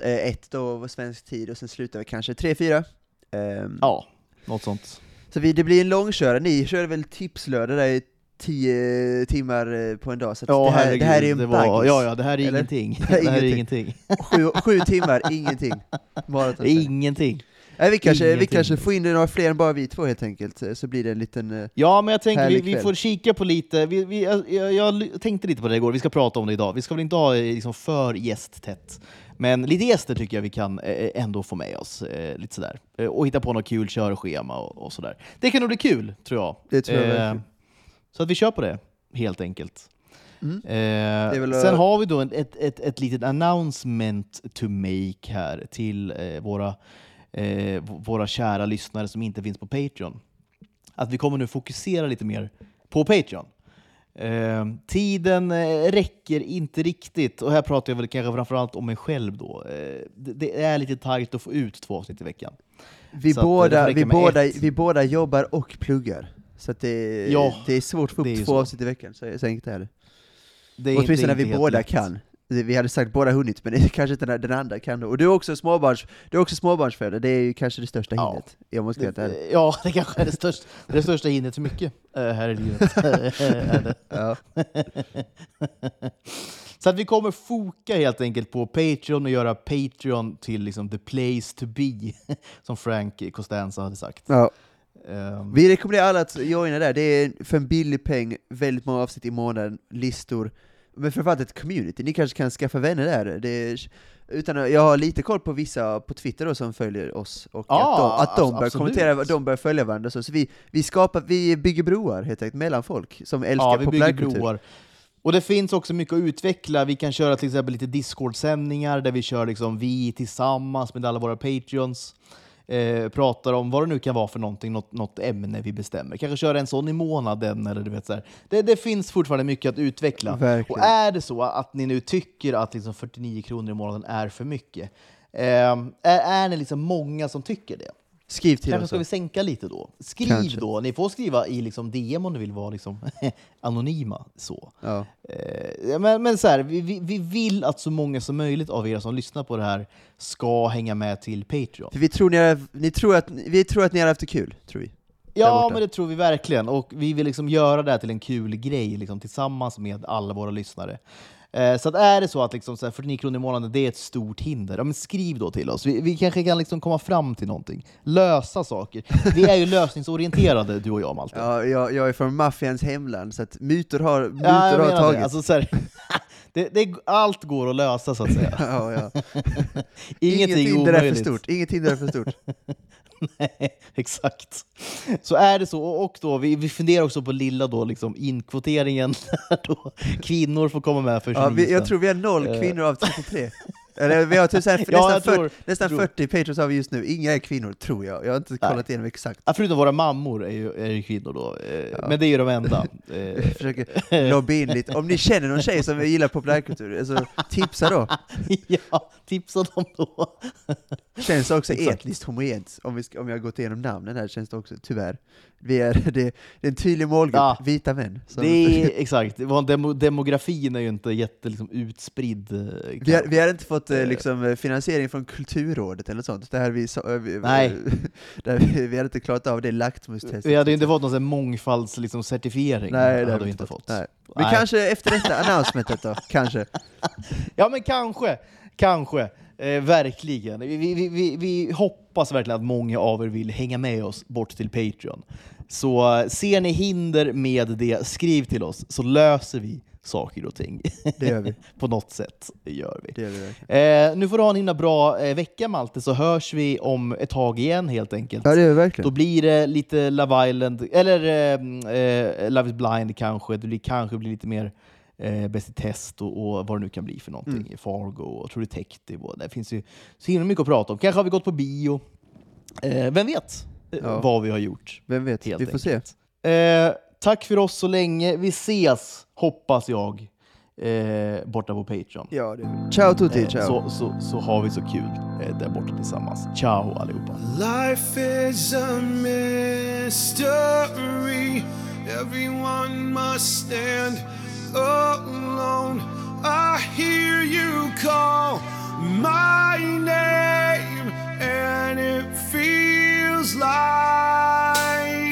1 då, svensk tid, och sen slutar vi kanske 3-4. Ehm, ja, något sånt. Så vi, det blir en långkörare, ni kör väl tipslördag där i 10 timmar eh, på en dag, så Ja, det, här, herregud, det här är en det var, baggis. Ja, ja, det här är Eller? ingenting. Det här Det är här är ingenting. Sju, sju timmar, ingenting. Maraton. Ingenting. Nej, vi, kanske, vi kanske får in några fler än bara vi två helt enkelt, så blir det en liten... eh, Ja, men jag tänker vi, vi får kika på lite. Vi, vi, jag, jag, jag tänkte lite på det igår, vi ska prata om det idag. Vi ska väl inte ha eh, liksom, för gästtätt. Men lite gäster tycker jag vi kan eh, ändå få med oss. Eh, lite sådär. Eh, och hitta på något kul körschema och, och sådär. Det kan nog bli kul, tror jag. Det tror jag Eh. Så att vi kör på det, helt enkelt. Mm. Eh, väl, sen eh, har vi då en, ett, ett, ett litet announcement to make här till eh, våra, eh, våra kära lyssnare som inte finns på Patreon. Att vi kommer nu fokusera lite mer på Patreon. Eh, tiden eh, räcker inte riktigt, och här pratar jag väl kanske framförallt om mig själv då. Det, det är lite tajt att få ut två avsnitt i veckan. Vi, så båda, vi, båda, ett. vi båda jobbar och pluggar. Så det, Ja, det är svårt att få det upp två avsnitt i veckan, så, så enkelt är det. Det är Åtminstone när vi båda lätt. kan. Vi hade sagt båda hunnit, men det är kanske inte den, den andra kan. Och du är också småbarns, du är också småbarnsförälder, det är ju kanske det största Ja. hindret. Jag måste ärlig. Det, ja, det kanske är det största, det det största hindret för mycket eh, här i livet. Det. Ja. Så att vi kommer foka helt enkelt på Patreon och göra Patreon till liksom the place to be, som Frank Costanza hade sagt. Ja. Ehm, Vi rekommenderar alla att joina där, det är för en billig peng, väldigt många avsnitt i månaden, listor, men framförallt ett community, ni kanske kan skaffa vänner där. Det är, utan jag har lite koll på vissa på Twitter då, som följer oss, och Ja, att de, att de börjar kommentera, de börjar följa varandra, så, så vi, vi, skapar, vi bygger broar helt enkelt, mellan folk som älskar ja, vi bygger populärkultur. broar. Och det finns också mycket att utveckla. Vi kan köra till exempel lite Discord-sändningar där vi kör liksom vi tillsammans med alla våra Patreons. Eh, pratar om vad det nu kan vara för någonting, något, något ämne vi bestämmer. Kanske köra en sån i månaden. Eller du vet, så. Det, det finns fortfarande mycket att utveckla. Verkligen. Och är det så att ni nu tycker att liksom 49 kronor i månaden är för mycket, eh, är, är ni liksom många som tycker det? Skriv till Kanske oss. ska vi sänka lite då? Skriv Kanske. då, ni får skriva i liksom DM om ni vill vara liksom anonyma. Så. Ja. Eh, men men så här, vi, vi, vi vill att så många som möjligt av er som lyssnar på det här ska hänga med till Patreon. För vi tror, ni har, ni tror att, vi tror att ni har haft det kul, tror vi. Ja, men det tror vi verkligen. Och vi vill liksom göra det här till en kul grej liksom, tillsammans med alla våra lyssnare. Eh, så att är det så att liksom, så här, 49 kronor i månaden det är ett stort hinder, ja, men skriv då till oss. Vi, vi kanske kan liksom komma fram till någonting. Lösa saker. Vi är ju lösningsorienterade, du och jag Malte. Ja, jag, jag är från maffians hemland, så att mutor har, mutor Ja, jag har menar tagit. det. Alltså, så här, det, det, allt går att lösa så att säga. ja, ja. Ingenting Inget hinder är för stort. Inget hinder är för stort. Nej, exakt. Så är det så. Och då, vi, vi funderar också på lilla då, liksom, inkvoteringen, där då kvinnor får komma med för 29 Ja, vi, jag tror vi har noll kvinnor av 33. Eller vi har typ så här, Ja, nästan, tror- 40, nästan tror. 40 patrons har vi just nu, inga är kvinnor tror jag. Jag har inte kollat igenom exakt. Ja, förutom våra mammor är ju, är ju kvinnor då, eh, men det är ju de enda. Jag försöker lobba in lite. Om ni känner någon tjej som gillar populärkultur, alltså, tipsa då. ja, tipsa dem då. Känns också Exakt. etniskt homogent, om, vi ska, om jag har gått igenom namnen här, känns det också, tyvärr. Vi är, det, det är en tydlig målgrupp, Ja. vita män. som- Det är, exakt, Vår demo, demografin är ju inte jätte liksom, utspridd. eh, Vi har, vi har inte fått eh, Eh. liksom, eh, finansiering från Kulturrådet eller något sånt. Det här vi, vi, Nej. Där vi, vi hade inte klarat av det laktmustestet. Vi hade inte fått någon mångfaldscertifiering. Liksom, certifiering. Nej, det hade hade vi inte fått. Nej. Vi Nej. kanske efter detta announcementet då, kanske. Ja men kanske, kanske. Eh, verkligen. Vi, vi, vi- vi, hoppas verkligen att många av er vill hänga med oss bort till Patreon. Så ser ni hinder med det, skriv till oss så löser vi saker och ting. Det gör vi. På något sätt gör vi. Det gör vi. Eh, nu får du ha en himla bra eh, vecka Malte, så hörs vi om ett tag igen helt enkelt. Ja, det gör vi Då verkligen. blir det lite Love Island, eller eh, eh, Love is blind kanske, det blir, kanske blir lite mer eh, Bäst i test och, och vad det nu kan bli för någonting. Mm. Fargo och True Detective, och det finns ju så himla mycket att prata om. Kanske har vi gått på bio, eh, vem vet Ja. vad vi har gjort. Vem vet, vi får se. enkelt. Eh, tack för oss så länge, vi ses hoppas jag eh, borta på Patreon. Ja, det. Ciao tutti, Eh, ciao. så, så, så har vi så kul eh, där borta tillsammans. Ciao allihopa! Life is a mystery. Everyone must stand alone. I hear you call my name, and it feels like